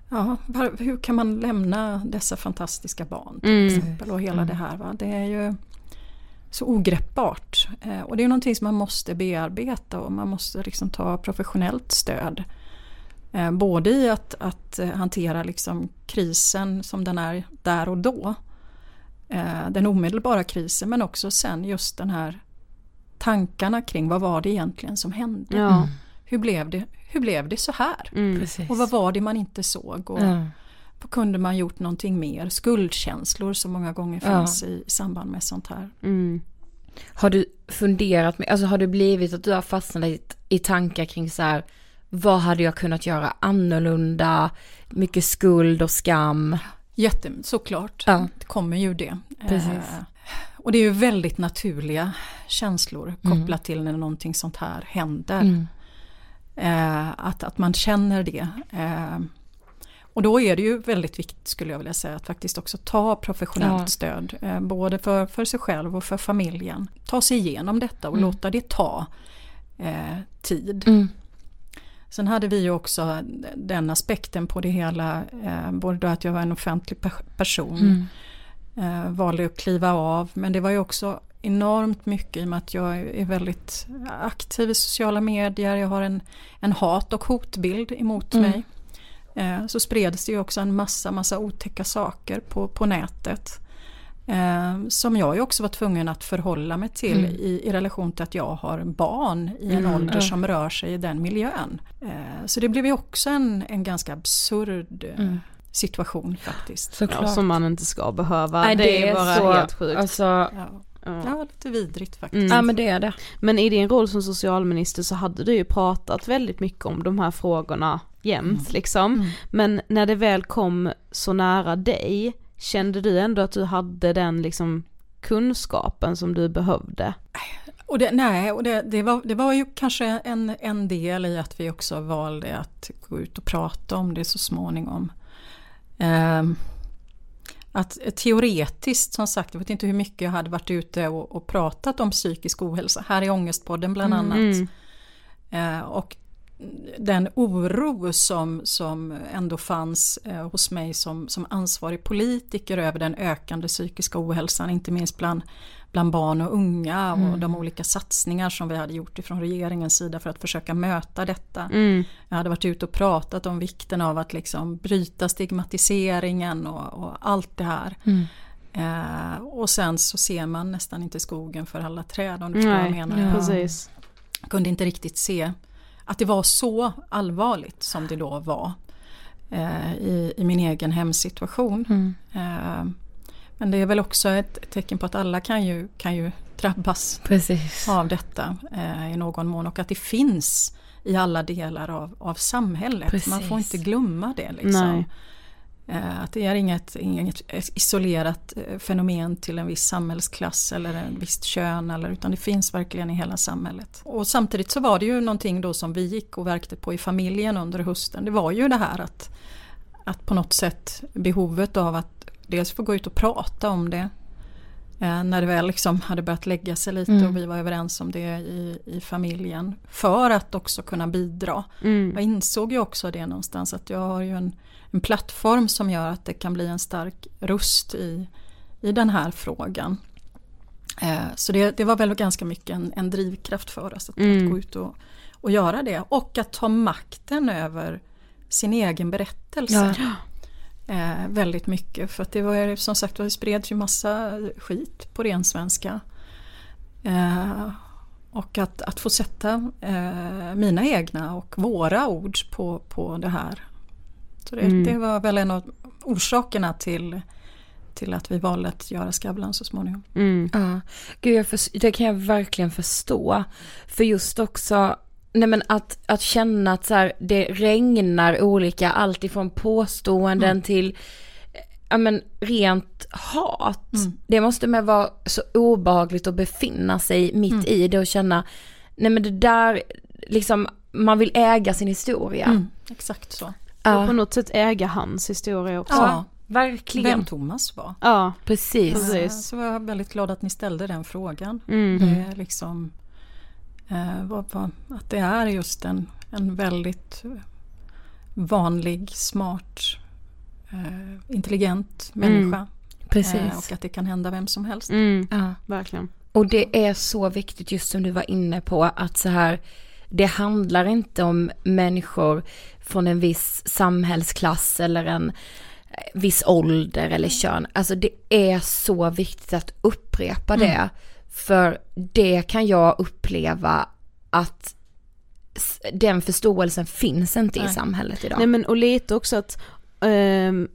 Ja, hur kan man lämna dessa fantastiska barn till mm. exempel och hela mm. det här. Va? Det är ju så ogreppbart. Eh, och det är någonting som man måste bearbeta och man måste liksom ta professionellt stöd. Eh, både i att, att hantera liksom krisen som den är där och då. Den omedelbara krisen men också sen just den här tankarna kring vad var det egentligen som hände. Ja. Mm. Hur, blev det, hur blev det så här? Mm. Och vad var det man inte såg? Och ja. Kunde man gjort någonting mer? Skuldkänslor som många gånger finns ja. i, samband med sånt här. Mm. Har du funderat, med, alltså har det blivit att du har fastnat i, i tankar kring så här, vad hade jag kunnat göra annorlunda? Mycket skuld och skam. Jätte, såklart, ja. det kommer ju det. Precis. Eh, och det är ju väldigt naturliga känslor mm. kopplat till när någonting sånt här händer. Mm. Eh, att, att man känner det. Eh, och då är det ju väldigt viktigt skulle jag vilja säga att faktiskt också ta professionellt ja. stöd. Eh, både för, för sig själv och för familjen. Ta sig igenom detta och mm. låta det ta eh, tid. Mm. Sen hade vi ju också den aspekten på det hela, eh, både att jag var en offentlig person mm eh, valde att kliva av. Men det var ju också enormt mycket i och med att jag är väldigt aktiv i sociala medier. Jag har en, en hat och hotbild emot mm. mig. Eh, så spreds det ju också en massa, massa otäcka saker på, på nätet. Eh, som jag ju också var tvungen att förhålla mig till mm. i, i, relation till att jag har barn i en mm. ålder som rör sig i den miljön. Eh, så det blev ju också en, en ganska absurd mm situation faktiskt. Ja, som man inte ska behöva. Nej, det, det är bara så, helt sjukt. Alltså, ja. Ja. lite vidrigt faktiskt. Mm. Ja men det är det. Men i din roll som socialminister så hade du ju pratat väldigt mycket om de här frågorna jämt mm. liksom. Mm. Men när det väl kom så nära dig, kände du ändå att du hade den liksom kunskapen som du behövde? Och det, nej, och det, det, var, det var ju kanske en, en del i att vi också valde att gå ut och prata om det så småningom. Eh, att teoretiskt, som sagt, jag vet inte hur mycket jag hade varit ute och, och pratat om psykisk ohälsa, här i Ångestpodden bland Mm. annat. Eh, och den oro som, som ändå fanns eh, hos mig som, som ansvarig politiker över den ökande psykiska ohälsan, inte minst bland, bland barn och unga och de olika satsningar som vi hade gjort ifrån regeringens sida för att försöka möta detta. Mm. Jag hade varit ute och pratat om vikten av att liksom bryta stigmatiseringen och, och allt det här. Eh, och sen så ser man nästan inte skogen för alla träd om du förstår vad jag menar. precis. Jag kunde inte riktigt se att det var så allvarligt som det då var eh, i, i min egen hemsituation. Eh, men det är väl också ett tecken på att alla kan ju, kan ju drabbas Precis. av detta eh, i någon mån och att det finns i alla delar av, av samhället. Man får Precis. inte glömma det. Liksom. Eh, att det är inget, inget isolerat eh, fenomen till en viss samhällsklass eller en visst kön eller, utan det finns verkligen i hela samhället. Och samtidigt så var det ju någonting då som vi gick och verkte på i familjen under hösten. Det var ju det här att, att på något sätt behovet av att dels få gå ut och prata om det eh, när det väl liksom hade börjat lägga sig lite och vi var överens om det i, i familjen. För att också kunna bidra. Mm. Jag insåg ju också det någonstans att jag har ju en, en plattform som gör att det kan bli en stark röst i, i den här frågan. Eh, så det, det var väl ganska mycket en, en drivkraft för oss att, att gå ut och, och göra det. Och att ta makten över sin egen berättelse. Eh, väldigt mycket för att det var ju som sagt det spreds ju massa skit på ren svenska. Eh, och att, att få sätta eh, mina egna och våra ord på, på det här. Så det, det var väl en av orsakerna till, till att vi valde att göra Skavlan så småningom. Mm. Ja, gud jag förs- det kan jag verkligen förstå. För just också, nej men att, att känna att så här, det regnar olika, allt ifrån påståenden till, eh, ja men rent hat. Det måste med vara så obehagligt att befinna sig mitt i det och känna, nej men det där, liksom, man vill äga sin historia. Exakt så. Och på något sätt äga hans historia också. Ja, Verkligen. vem Thomas var. Ja, Precis. Precis. Så jag är väldigt glad att ni ställde den frågan. Mm. Det är liksom att det är just en, en väldigt eh, vanlig, smart, eh, intelligent människa. Precis. Eh, och att det kan hända vem som helst. mm. Ja. verkligen. Och det är så viktigt just som du var inne på att så här det handlar inte om människor från en viss samhällsklass eller en eh, viss ålder eller kön. Alltså det är så viktigt att upprepa det. För det kan jag uppleva att den förståelsen finns inte i Nej. samhället idag. Nej men och lite också att, ehm,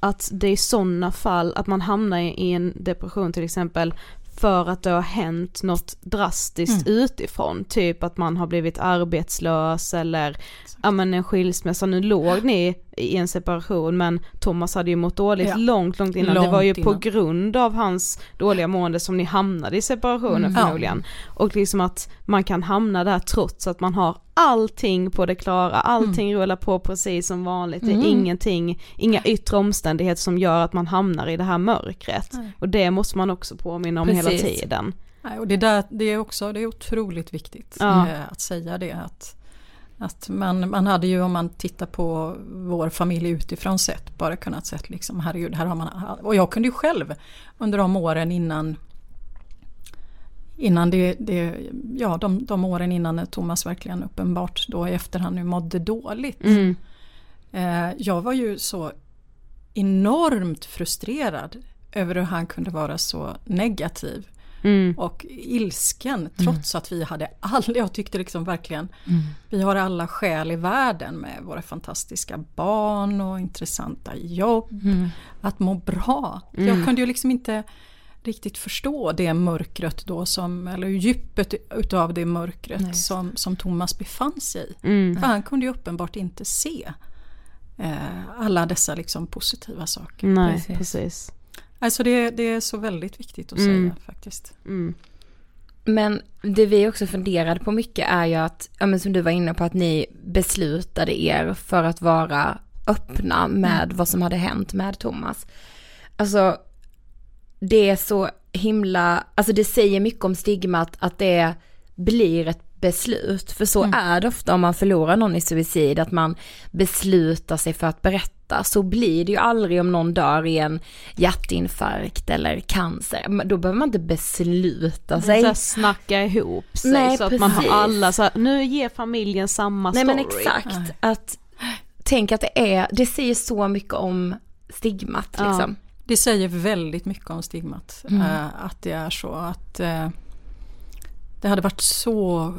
att det är sådana fall, att man hamnar i i en depression till exempel för att det har hänt något drastiskt utifrån, typ att man har blivit arbetslös eller ja men en skilsmässa, nu låg ni i en separation men Thomas hade ju mått dåligt Ja. långt, långt innan, det var ju Långt på innan. grund av hans dåliga mående som ni hamnade i separationen Mm. förmodligen. Och liksom att man kan hamna där trots att man har allting på det klara, allting Mm. rullar på precis som vanligt, det är ingenting, inga yttre omständigheter som gör att man hamnar i det här mörkret. Och det måste man också påminna om hela Precis. tiden. Nej, och det, där, det är också det är otroligt viktigt Ja. eh, att säga det. Att, att man, man hade ju om man tittar på vår familj utifrån sett bara kunnat sett liksom herregud, här har man, och jag kunde ju själv under de åren innan Innan det, det ja de, de åren innan Thomas verkligen uppenbart då i efterhand nu mådde dåligt. Mm. Eh, jag var ju så enormt frustrerad över hur han kunde vara så negativ Mm. och ilsken trots att vi hade alla, jag tyckte liksom verkligen, vi har alla skäl i världen med våra fantastiska barn och intressanta jobb, att må bra. Jag kunde ju liksom inte riktigt förstå det mörkret då som, eller djupet utav det mörkret som, som Thomas befann sig i. Mm. För han kunde ju uppenbart inte se eh, alla dessa liksom positiva saker. Nej, Precis. precis. Alltså det, det är så väldigt viktigt att Mm. säga faktiskt. Mm. Men det vi också funderade på mycket är ju att, ja men som du var inne på, att ni beslutade er för att vara öppna med vad som hade hänt med Thomas. alltså det är så himla, alltså det säger mycket om stigmat att det blir ett beslut. För så Mm. är det ofta om man förlorar någon i suicid, att man beslutar sig för att berätta. Så blir det ju aldrig om någon dör i en hjärtinfarkt eller cancer. Då behöver man inte besluta Så sig. här, snacka ihop sig Nej, så att man precis. har alla så här, nu ger familjen samma Nej story. men exakt, att tänk att det är, det säger så mycket om stigmat Ja. liksom. Det säger väldigt mycket om stigmat. Mm. eh, att det är så att eh, det hade varit så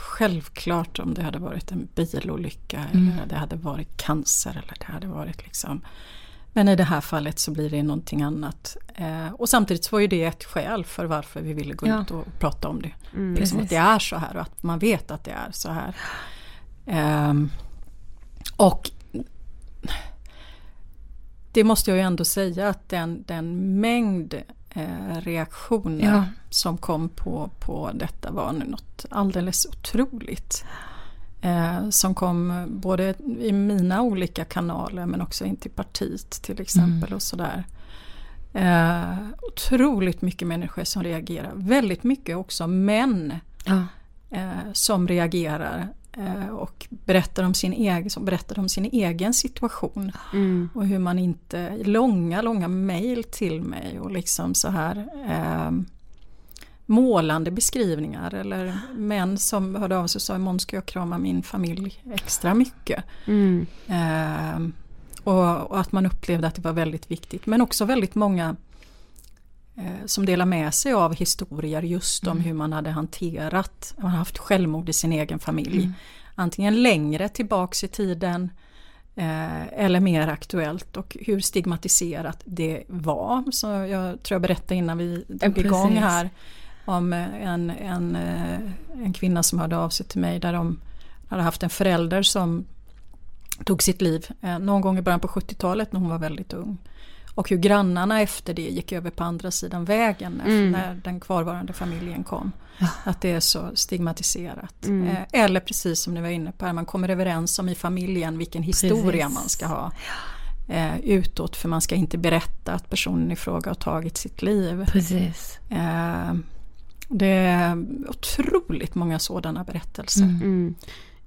självklart om det hade varit en bilolycka Mm. eller det hade varit cancer eller det hade varit liksom men i det här fallet så blir det någonting annat. Eh, och samtidigt så var ju det ett skäl för varför vi ville gå Ja. ut och prata om det. Mm. Liksom att det är så här och att man vet att det är så här. Ehm, och det måste jag ju ändå säga att den, den mängd eh, reaktioner Ja. som kom på, på detta var något alldeles otroligt. Eh, som kom både i mina olika kanaler men också in till partiet till exempel och sådär. Eh, otroligt mycket människor som reagerar. Väldigt mycket också män Ja. eh, som reagerar och berättar om, sin egen, som berättar om sin egen situation. Mm. Och hur man inte, långa, långa mejl till mig och liksom så här eh, målande beskrivningar eller män som hörde av sig och sa imorgon ska jag krama min familj extra mycket. Mm. Eh, och, och att man upplevde att det var väldigt viktigt. Men också väldigt många eh, som delar med sig av historier just om hur man hade hanterat, man har haft självmord i sin egen familj. Antingen längre tillbaks i tiden eh, eller mer aktuellt och hur stigmatiserat det var. Så jag tror jag berättade innan vi drog Ja, igång här om eh, en, en, eh, en kvinna som hörde av sig till mig där de hade haft en förälder som tog sitt liv eh, någon gång i början på 70-talet när hon var väldigt ung. Och hur grannarna efter det gick över på andra sidan vägen när, Mm. när den kvarvarande familjen kom. Att det är så stigmatiserat. Mm. Eh, eller precis som ni var inne på, här, man kommer överens om i familjen vilken historia Precis. man ska ha eh, utåt. För man ska inte berätta att personen i fråga har tagit sitt liv. Precis. Eh, det är otroligt många sådana berättelser. Mm.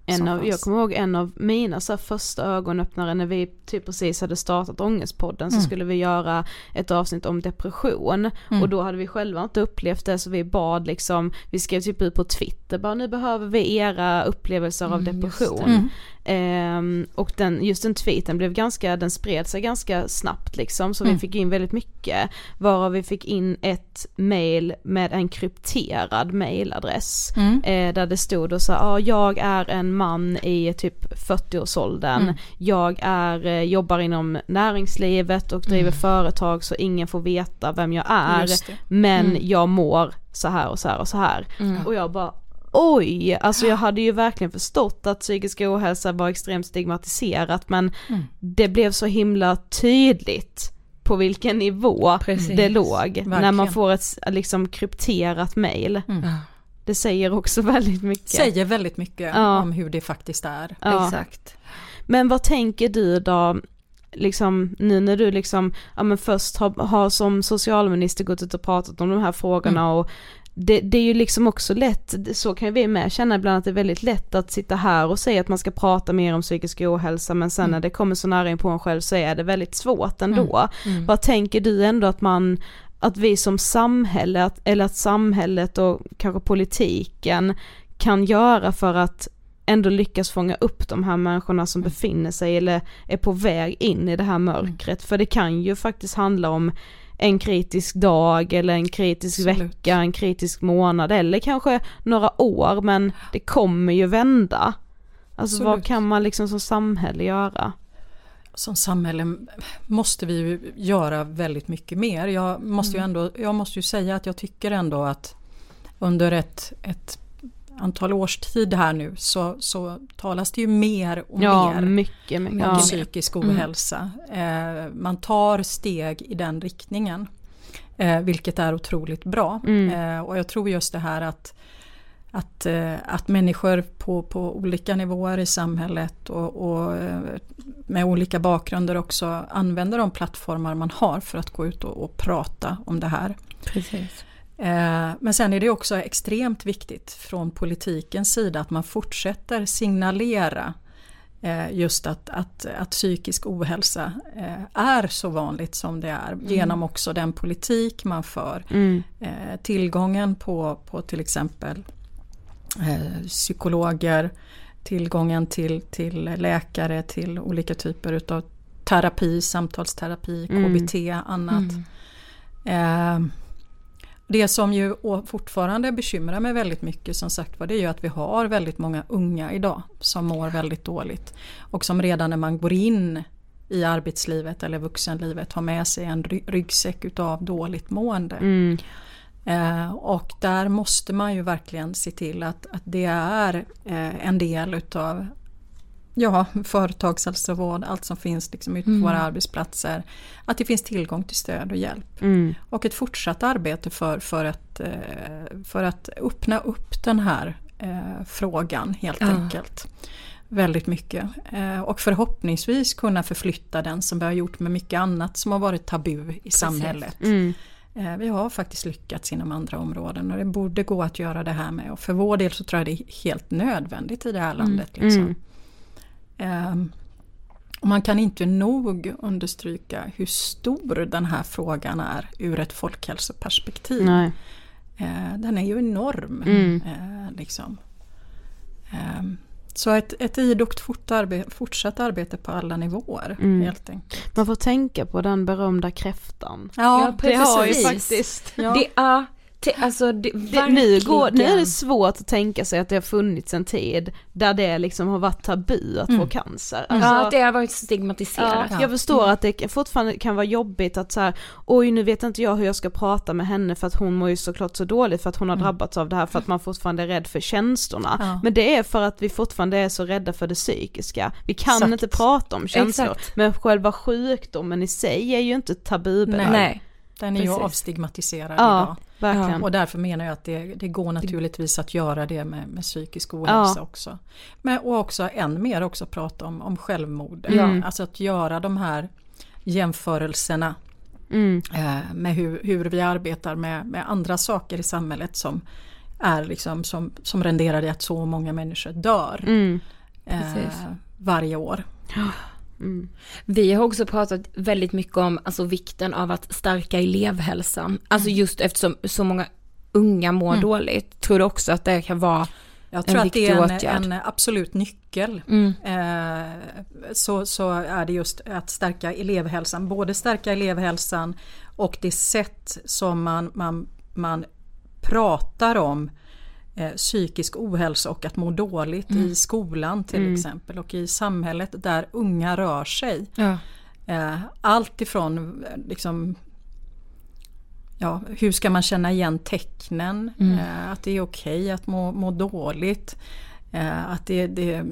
En av, jag kommer ihåg en av mina så första ögonöppnare när vi typ precis hade startat Ångestpodden så Mm. skulle vi göra ett avsnitt om depression Mm. och då hade vi själva inte upplevt det så vi bad liksom, vi skrev typ ut på Twitter bara nu behöver vi era upplevelser av Mm, depression. Mm. Ehm, och den, just den tweeten blev ganska, den spred sig ganska snabbt liksom så vi Mm. fick in väldigt mycket. Varav vi fick in ett mail med en krypterad mailadress. Mm. Eh, där det stod och sa, ja jag är en man i typ 40-årsåldern. Mm. Jag är, eh, jobbar inom näringslivet och driver företag så ingen får veta vem jag är. Men Mm. jag mår så här och så här och så här. Mm. Och jag bara oj, alltså jag hade ju verkligen förstått att psykisk ohälsa var extremt stigmatiserat men Mm. det blev så himla tydligt på vilken nivå Precis. det låg när man Verkligen. får ett liksom krypterat mail. Mm. Det säger också väldigt mycket. Säger väldigt mycket Ja. om hur det faktiskt är. Ja. Exakt. Men vad tänker du då, liksom nu när du liksom, ja men först har, har som socialminister gått ut och pratat om de här frågorna Mm. och det, det är ju liksom också lätt, så kan vi med känna ibland att det är väldigt lätt att sitta här och säga att man ska prata mer om psykisk ohälsa men sen Mm. när det kommer så nära in på en själv så är det väldigt svårt ändå. Mm. Vad tänker du ändå att man, att vi som samhälle, att, eller att samhället och kanske politiken kan göra för att ändå lyckas fånga upp de här människorna som befinner sig eller är på väg in i det här mörkret. För det kan ju faktiskt handla om en kritisk dag eller en kritisk Absolut. vecka, en kritisk månad eller kanske några år men det kommer ju vända. Alltså vad Absolut. kan man liksom som samhälle göra? Som samhälle måste vi ju göra väldigt mycket mer. Jag måste ju Mm. ändå, jag måste ju säga att jag tycker ändå att under ett, ett antal års tid här nu så, så talas det ju mer och Ja, mer mycket, mycket. om Ja. psykisk ohälsa. Eh, man tar steg i den riktningen. Eh, vilket är otroligt bra. Mm. Eh, och jag tror just det här att, att, att människor på, på olika nivåer i samhället och, och med olika bakgrunder också använder de plattformar man har för att gå ut och, och prata om det här. Precis. Eh, men sen är det också extremt viktigt från politikens sida att man fortsätter signalera just att, att, att psykisk ohälsa är så vanligt som det är mm. genom också den politik man för. Mm. Tillgången på, på till exempel eh, psykologer, tillgången till, till läkare, till olika typer utav terapi, samtalsterapi, KBT, mm. annat. Det som ju fortfarande bekymrar mig väldigt mycket som sagt var det är ju att vi har väldigt många unga idag som mår väldigt dåligt. Och som redan när man går in i arbetslivet eller vuxenlivet har med sig en ryggsäck utav dåligt mående. Mm. Eh, och där måste man ju verkligen se till att, att det är eh, en del utav ja, företagshälsovård, allt som finns liksom ute på mm. våra arbetsplatser. Att det finns tillgång till stöd och hjälp. Mm. Och ett fortsatt arbete för, för, att, eh, för att öppna upp den här eh, frågan helt ja. enkelt. Väldigt mycket. Eh, och förhoppningsvis kunna förflytta den som vi har gjort med mycket annat som har varit tabu i Precis. samhället. Mm. Eh, vi har faktiskt lyckats inom andra områden och det borde gå att göra det här med. Och för vår del så tror jag det är helt nödvändigt i det här landet. Mm. Liksom. Och man kan inte nog understryka hur stor den här frågan är ur ett folkhälsoperspektiv. Nej. Eh, den är ju enorm. Mm. Eh, liksom. Ehm, så ett, ett idogt fort arbe fortsatt arbete på alla nivåer mm. helt enkelt. Man får tänka på den berömda kräftan. Ja, ja det har ju faktiskt. Ja. Det är Alltså, det, det, nu, går, nu är det svårt att tänka sig att det har funnits en tid där det liksom har varit tabu att mm. få cancer. Alltså, ja, det har varit stigmatiserat. Ja, jag förstår mm. att det fortfarande kan vara jobbigt att så här, oj nu vet inte jag hur jag ska prata med henne för att hon mår ju såklart så dåligt för att hon har mm. drabbats av det här för att man fortfarande är rädd för känslorna. Ja. Men det är för att vi fortfarande är så rädda för det psykiska. Vi kan Exakt. inte prata om känslor. Exakt. Men själva sjukdomen i sig är ju inte tabubelagd. Nej. Den är Precis. ju avstigmatiserad ja. idag. Verkligen. Och därför menar jag att det, det går naturligtvis att göra det med, med psykisk ohälsa ja. också. Men, och också än mer också prata om, om självmord. Mm. Alltså att göra de här jämförelserna mm. eh, med hur, hur, vi arbetar med, med andra saker i samhället som är liksom som, som renderar i att så många människor dör mm. eh, varje år. Mm. Vi har också pratat väldigt mycket om alltså, vikten av att stärka elevhälsan. Alltså mm. just eftersom så många unga mår mm. dåligt. Tror du också att det kan vara jag tror att det är en, en absolut nyckel. Mm. Eh, så, så är det just att stärka elevhälsan. Både stärka elevhälsan och det sätt som man, man, man pratar om eh, psykisk ohälsa och att må dåligt mm. i skolan till mm. exempel och i samhället där unga rör sig. Ja. Eh, allt ifrån liksom, ja, hur ska man känna igen tecknen, mm. eh, att det är okej okay att må, må dåligt, eh, att det, det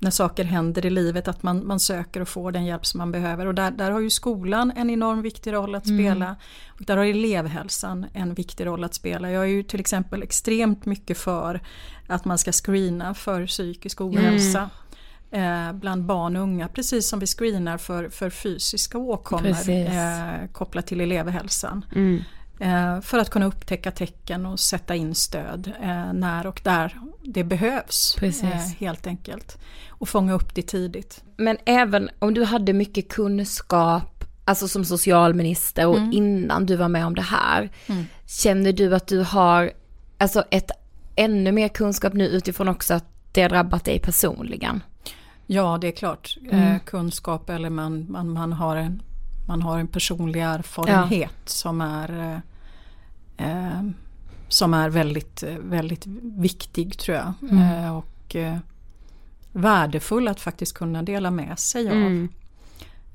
när saker händer i livet att man, man söker och får den hjälp som man behöver. Och där, där har ju skolan en enorm viktig roll att mm. spela. Och där har elevhälsan en viktig roll att spela. Jag är ju till exempel extremt mycket för att man ska screena för psykisk ohälsa. Mm. Eh, bland barn och unga precis som vi screenar för, för fysiska åkommor eh, kopplat till elevhälsan. Mm. Eh, för att kunna upptäcka tecken och sätta in stöd eh, när och där det behövs. Precis. Eh, helt enkelt. Och fånga upp det tidigt. Men även om du hade mycket kunskap, alltså som socialminister och mm. innan du var med om det här. Mm. Känner du att du har alltså ett ännu mer kunskap nu utifrån också att det har drabbat dig personligen? Ja, det är klart. Mm. kunskap eller man, man, man, har en, man har en personlig erfarenhet ja. som är eh, som är väldigt, väldigt viktig tror jag. Mm. Eh, och eh, värdefull att faktiskt kunna dela med sig av. Mm.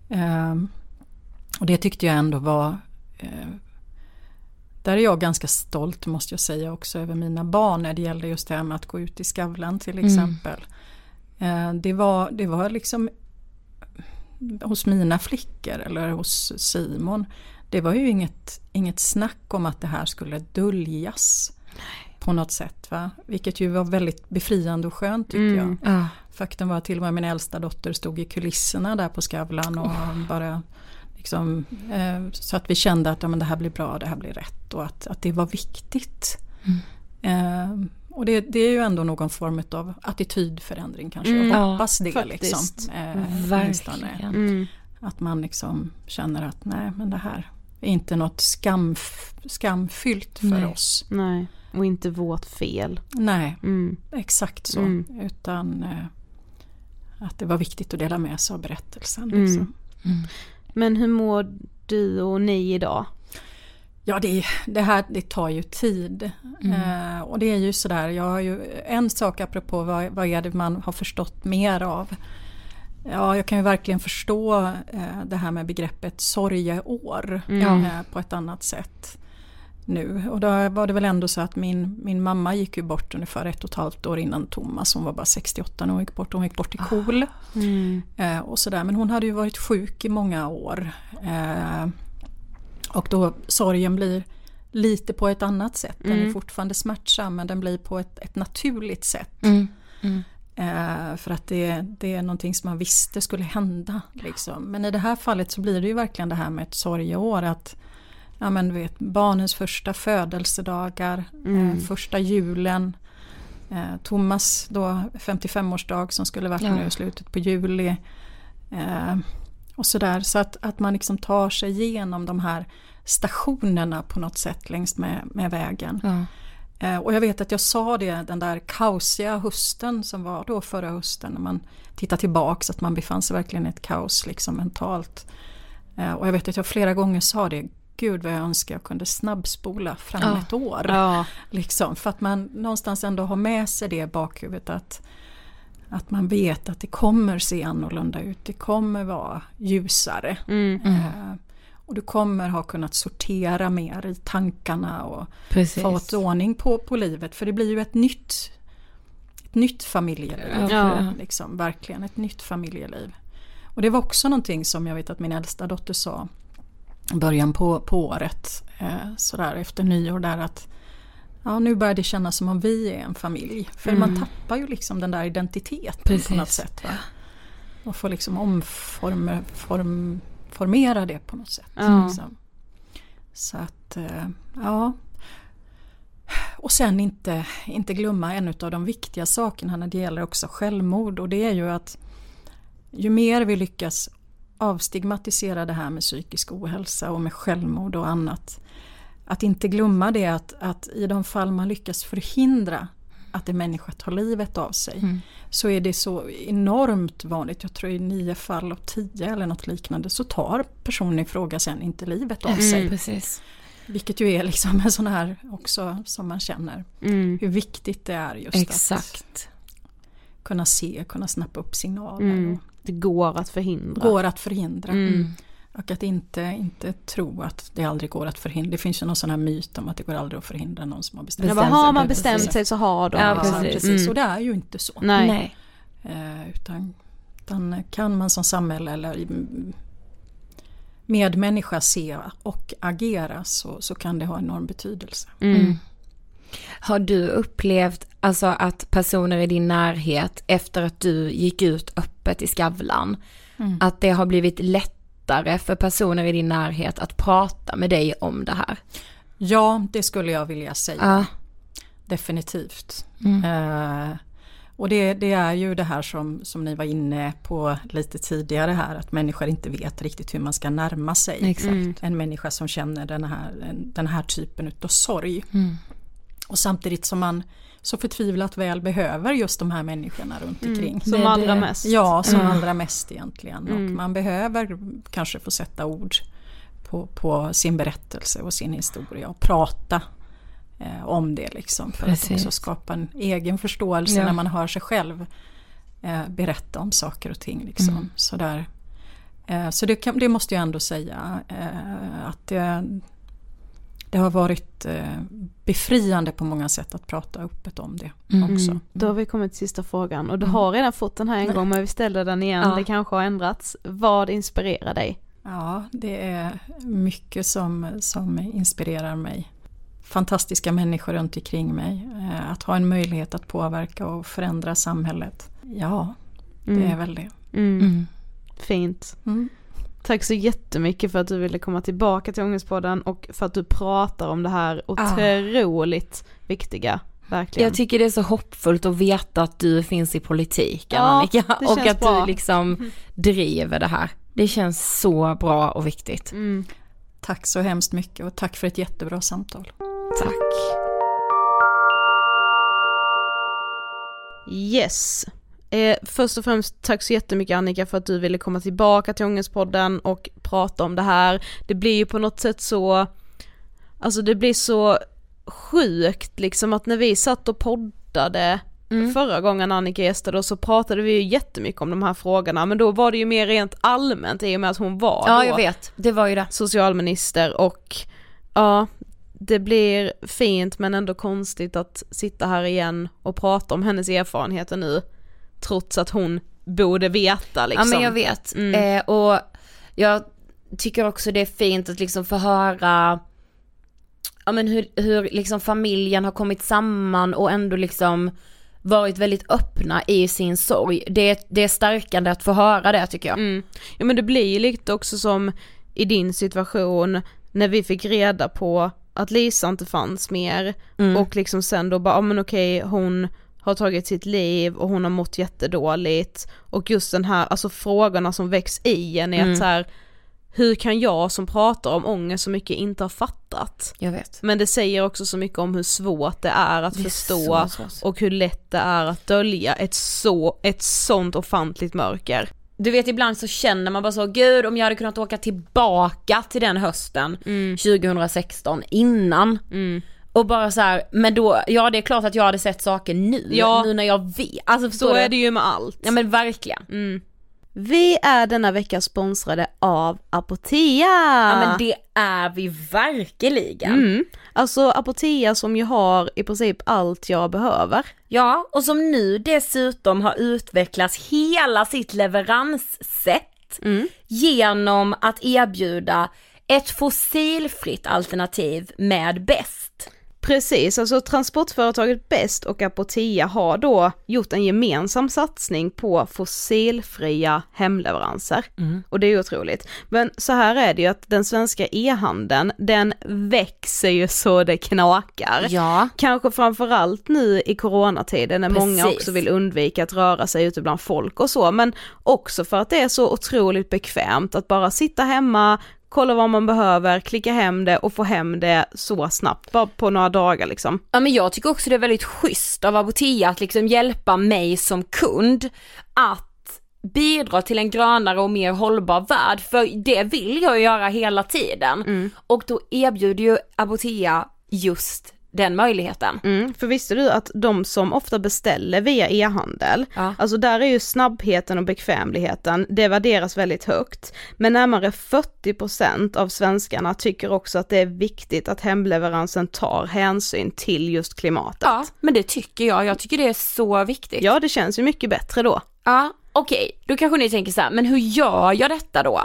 Eh, och det tyckte jag ändå var eh, där är jag ganska stolt måste jag säga också över mina barn när det gällde just det här med att gå ut i Skavlan till mm. exempel. Mm. det, var, det var liksom hos mina flickor eller hos Simon det var ju inget, inget snack om att det här skulle döljas på något sätt. Va? Vilket ju var väldigt befriande och skönt tycker Mm. jag. Ja. Faktum var att till och med min äldsta dotter stod i kulisserna där på Skavlan och bara liksom, eh, så att vi kände att ja, men det här blir bra, det här blir rätt och att, att det var viktigt. Eh, och det, det är ju ändå någon form av attitydförändring kanske. Mm. Jag Ja, hoppas det faktiskt. liksom. Eh. Verkligen. Mm. Att man liksom känner att nej men det här är inte något skam, skamfyllt för Nej. oss. Nej, och inte vårt fel. Nej, Mm. exakt så. Mm. Utan eh, att det var viktigt att dela med sig av berättelsen. Mm. Liksom. Men hur mår du och ni idag? Ja, det, det här det tar ju tid. Eh, och det är ju sådär, jag har ju en sak apropå vad, vad är det man har förstått mer av. Ja, jag kan ju verkligen förstå eh, det här med begreppet sorgeår Mm. eh, på ett annat sätt nu. Och då var det väl ändå så att min, min mamma gick ju bort ungefär ett och ett halvt år innan Thomas. Hon var bara 68 när hon gick bort. Hon gick bort i KOL. Mm. Eh, och sådär. Men hon hade ju varit sjuk i många år. Eh, och då sorgen blir lite på ett annat sätt. Den är Mm. fortfarande smärtsam men den blir på ett, ett naturligt sätt. Mm. Eh, för att det, det är någonting som man visste skulle hända. Liksom. Men i det här fallet så blir det ju verkligen det här med ett sorgeår. Att ja, men, du vet, barnens första födelsedagar, Mm. eh, första julen. Eh, Thomas då 55-årsdag som skulle varit Ja. nu i slutet på juli. Eh, och sådär. Så att, att man liksom tar sig igenom de här stationerna på något sätt längs med, med vägen. Ja. Eh, Och jag vet att jag sa det den där kaosiga hösten som var då förra hösten när man tittar tillbaks att man befann sig verkligen i ett kaos liksom mentalt. Eh, Och jag vet att jag flera gånger sa det, gud vad jag önskar jag kunde snabbspola fram Ja. ett år. Ja. Liksom, för att man någonstans ändå har med sig det i bakhuvudet att, att man vet att det kommer se annorlunda ut, det kommer vara ljusare. Mm. Eh, och du kommer ha kunnat sortera mer i tankarna och Precis. fått ordning på, på livet. För det blir ju ett nytt, ett nytt familjeliv. Ja. Liksom, verkligen ett nytt familjeliv. Och det var också någonting som jag vet att min äldsta dotter sa i början på, på året. Eh, sådär efter nyår där att ja, nu börjar det kännas som om vi är en familj. För man tappar ju liksom den där identiteten på Precis. något sätt. Va? Och får liksom omforma, form, formera det på något sätt. Ja. Liksom. Så att, eh, ja. Och sen inte, inte glömma en av de viktiga sakerna när det gäller också självmord och det är ju att ju mer vi lyckas avstigmatisera det här med psykisk ohälsa och med självmord och annat. Att inte glömma det att, att i de fall man lyckas förhindra att en människa tar livet av sig så är det så enormt vanligt, jag tror i nio fall av tio eller något liknande så tar personen i fråga sen inte livet av sig. Precis. Vilket ju är liksom en sån här också som man känner Mm. hur viktigt det är just Exakt. att kunna se, kunna snappa upp signaler. Mm. Det går att förhindra. Går att förhindra. Mm. Och att inte, inte tro att det aldrig går att förhindra. Det finns ju någon sån här myt om att det går aldrig att förhindra någon som har bestämt Bestämt har sig, man precis. bestämt sig så har de. Ja, precis. precis. Mm. Och det är ju inte så. Nej. Nej. Eh, utan, utan kan man som samhälle eller mm, medmänniska se och agera så, så kan det ha enorm betydelse. Mm. Har du upplevt alltså att personer i din närhet efter att du gick ut öppet i Skavlan, Mm. att det har blivit lättare för personer i din närhet att prata med dig om det här? Ja, det skulle jag vilja säga. Ja. Definitivt. Mm. Eh, och det, det är ju det här som, som ni var inne på lite tidigare här, att människor inte vet riktigt hur man ska närma sig Exakt. en människa som känner den här, den här typen av sorg. Mm. Och samtidigt som man så förtvivlat väl behöver just de här människorna runt omkring. Mm. Som allra mest. Ja, som Mm. allra mest egentligen. Och man behöver kanske få sätta ord på, på sin berättelse och sin historia och prata eh, om det liksom. För Precis. att också skapa en egen förståelse Ja. när man hör sig själv eh, berätta om saker och ting. Liksom. Mm. Sådär. Eh, så det, kan, det måste jag ändå säga eh, att det, har varit eh, befriande på många sätt att prata öppet om det också. Mm. Då har vi kommit till sista frågan och du har redan fått den här en gång men vi ställer den igen, Ja. det kanske har ändrats. Vad inspirerar dig? Ja, det är mycket som, som inspirerar mig. fantastiska människor runt omkring mig. Eh, att ha en möjlighet att påverka och förändra samhället. Ja, det Mm. är väl det. Mm. Fint. Tack så jättemycket för att du ville komma tillbaka till Ångestpodden och för att du pratar om det här otroligt viktiga. Verkligen. Jag tycker det är så hoppfullt att veta att du finns i politiken Ja, Annika och att bra. du liksom driver det här. Det känns så bra och viktigt. Mm. Tack så hemskt mycket och tack för ett jättebra samtal. Tack. Yes. Eh, först och främst tack så jättemycket Annika för att du ville komma tillbaka till Ångestpodden och prata om det här. Det blir ju på något sätt så, alltså det blir så sjukt liksom att när vi satt och poddade Mm. förra gången Annika gästade oss så pratade vi ju jättemycket om de här frågorna men då var det ju mer rent allmänt i och med att hon var Ja då jag vet, det var ju det. socialminister och ja, det blir fint men ändå konstigt att sitta här igen och prata om hennes erfarenheter nu trots att hon borde veta liksom. Ja men jag vet. Mm. Eh, och jag tycker också det är fint att liksom få höra ja men hur, hur liksom familjen har kommit samman och ändå liksom varit väldigt öppna i sin sorg. Det, det är stärkande att få höra det tycker jag. Mm. Ja men det blir ju lite också som i din situation när vi fick reda på att Lisa inte fanns mer Mm. och liksom sen då bara, ja men okej hon har tagit sitt liv och hon har mått jättedåligt och just den här, alltså frågorna som väcks i en är Mm. att så här, hur kan jag som pratar om ångest så mycket inte ha fattat? Jag vet. Men det säger också så mycket om hur svårt det är att Det är förstå så svårt. och hur lätt det är att dölja ett så, ett sånt ofantligt mörker. Du vet ibland så känner man bara så, gud om jag hade kunnat åka tillbaka till den hösten 2016 innan. Och bara så här, men då, ja det är klart att jag hade sett saker nu, Ja. nu när jag vet. Alltså förstår Så du? är det ju med allt. Ja men verkligen. Vi är denna vecka sponsrade av Apotea! Ja men det är vi verkligen. Mm. Alltså Apotea som ju har i princip allt jag behöver. Ja, och som nu dessutom har utvecklats hela sitt leveranssätt genom att erbjuda ett fossilfritt alternativ med bäst. Precis, alltså transportföretaget Best och Apotea har då gjort en gemensam satsning på fossilfria hemleveranser. Och det är otroligt. Men så här är det ju att den svenska e-handeln, den växer ju så det knakar. Ja. Kanske framförallt nu i coronatiden när många Precis. också vill undvika att röra sig ute bland folk och så, men också för att det är så otroligt bekvämt att bara sitta hemma, kolla vad man behöver, klicka hem det och få hem det så snabbt, bara på några dagar liksom. Ja men jag tycker också det är väldigt schysst av Apotea att liksom hjälpa mig som kund att bidra till en grönare och mer hållbar värld, för det vill jag göra hela tiden. Och då erbjuder ju Apotea just den möjligheten. Mm, för visste du att de som ofta beställer via e-handel, Ja. alltså där är ju snabbheten och bekvämligheten, det värderas väldigt högt. Men närmare 40% av svenskarna tycker också att det är viktigt att hemleveransen tar hänsyn till just klimatet. Ja, men det tycker jag. Jag tycker det är så viktigt. Ja, det känns ju mycket bättre då. Ja, okej, då kanske ni tänker så här, men hur gör jag detta då?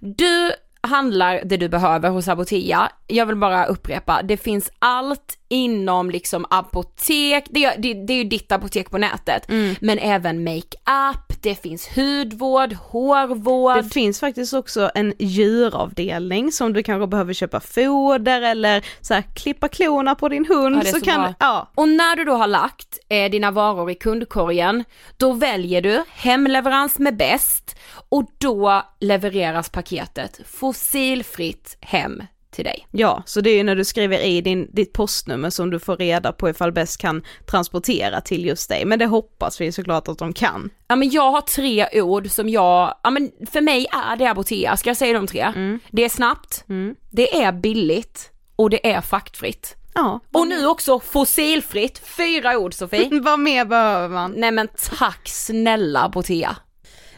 Du handlar det du behöver hos Apotea. Jag vill bara upprepa, det finns allt inom liksom apotek, det är, det, det är ju ditt apotek på nätet, men även makeup, det finns hudvård, hårvård. Det finns faktiskt också en djuravdelning som du kanske behöver köpa foder eller så här, klippa klorna på din hund. Ja, så så kan, bra. ja, Och när du då har lagt eh, dina varor i kundkorgen, då väljer du hemleverans med bäst och då levereras paketet fossilfritt hem till dig. Ja, så det är ju när du skriver i din, ditt postnummer som du får reda på ifall bäst kan transportera till just dig. Men det hoppas vi såklart att de kan. Ja men jag har tre ord som jag, ja men för mig är det Apotea, ska jag säga de tre? Det är snabbt, det är billigt och det är fraktfritt. Ja, Och nu också fossilfritt, fyra ord Sofie. vad mer behöver man? Nej men tack snälla Apotea.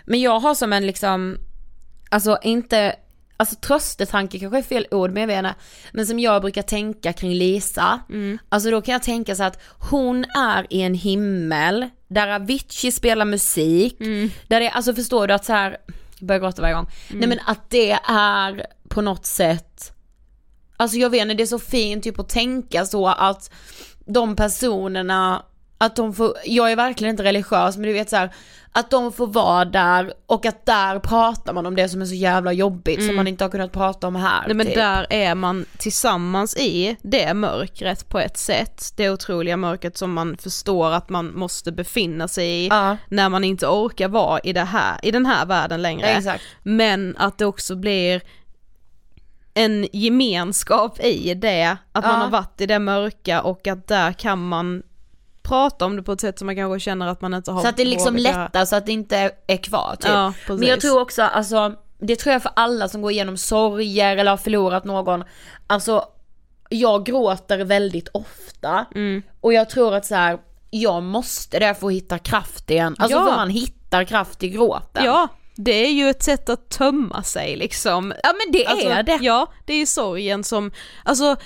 Men jag har som en liksom, alltså inte, alltså tröstetanke kanske är fel ord men jag inte, men som jag brukar tänka kring Lisa, alltså då kan jag tänka så att hon är i en himmel där Avicii spelar musik, där det, alltså förstår du att så här, jag börjar gråta varje gång, nej men att det är på något sätt alltså jag vet inte, det är så fint typ att tänka så att de personerna, att de får, jag är verkligen inte religiös men du vet så här, att de får vara där och att där pratar man om det som är så jävla jobbigt som Mm. man inte har kunnat prata om här. Nej men typ. där är man tillsammans i det mörkret på ett sätt, det otroliga mörkret som man förstår att man måste befinna sig i Ja. när man inte orkar vara i, det här, i den här världen längre. Exakt. Men att det också blir en gemenskap i det, att man Ja. har varit i det mörka och att där kan man prata om det på ett sätt som man kanske känner att man inte har Så att det liksom göra. lättar så att det inte är kvar typ. Ja, precis. Men jag tror också, alltså, det tror jag för alla som går igenom sorger eller har förlorat någon, alltså jag gråter väldigt ofta Mm. och jag tror att så här, jag måste det för att hitta kraft igen, alltså Ja. för man hittar kraft i gråten. Ja, det är ju ett sätt att tömma sig liksom. Ja men det Alltså, är det. Ja, det är ju sorgen som, alltså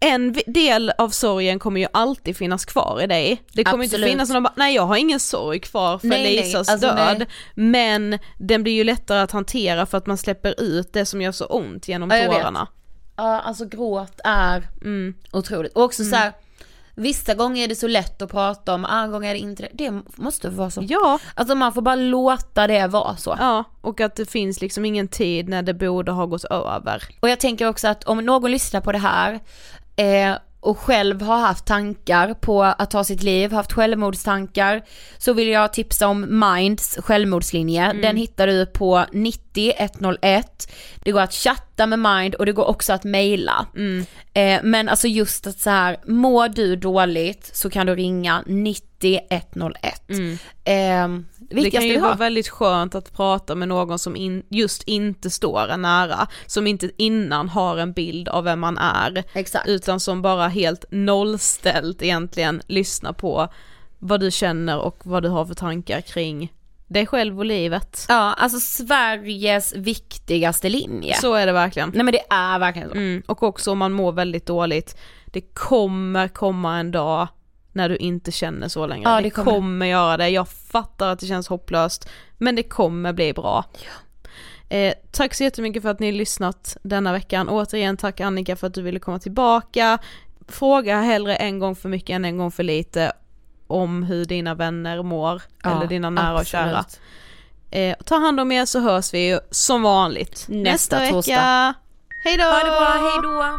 en del av sorgen kommer ju alltid finnas kvar i dig. Det kommer Absolut. inte finnas någon bara, nej jag har ingen sorg kvar för Nej, nej, Lisas alltså, död. nej. Men den blir ju lättare att hantera för att man släpper ut det som gör så ont genom Ja, tårarna. Ja alltså gråt är Mm. otroligt. Och också så här, vissa gånger är det så lätt att prata om, andra gånger är det inte det. Det måste vara så. Ja, Alltså man får bara låta det vara så. ja, och att det finns liksom ingen tid när det borde ha gått över. Och jag tänker också att om någon lyssnar på det här eh, och själv har haft tankar på att ta sitt liv, haft självmordstankar, så vill jag tipsa om Minds självmordslinje. Den hittar du på 90 101. Det går att chatta med Mind och det går också att mejla. Eh, men alltså just att så här, mår du dåligt så kan du ringa 90 101. Eh, Det kan ju vara väldigt skönt att prata med någon som in, just inte står en nära, som inte innan har en bild av vem man är, Exakt. utan som bara helt nollställt egentligen lyssnar på vad du känner och vad du har för tankar kring dig själv och livet. Ja, alltså Sveriges viktigaste linje. Så är det verkligen. Nej men det är verkligen så. Mm, och också om man mår väldigt dåligt, det kommer komma en dag när du inte känner så längre. Ja, det, det kommer. kommer. göra det, jag fattar att det känns hopplöst, men det kommer bli bra. Eh, tack så jättemycket för att ni har lyssnat denna veckan. Återigen tack Annika för att du ville komma tillbaka. Fråga hellre en gång för mycket än en gång för lite om hur dina vänner mår, Ja, eller dina nära och kära. absolut. Eh, ta hand om er så hörs vi som vanligt Nästa vecka. torsdag. Hej då! Ha det bra, hej då!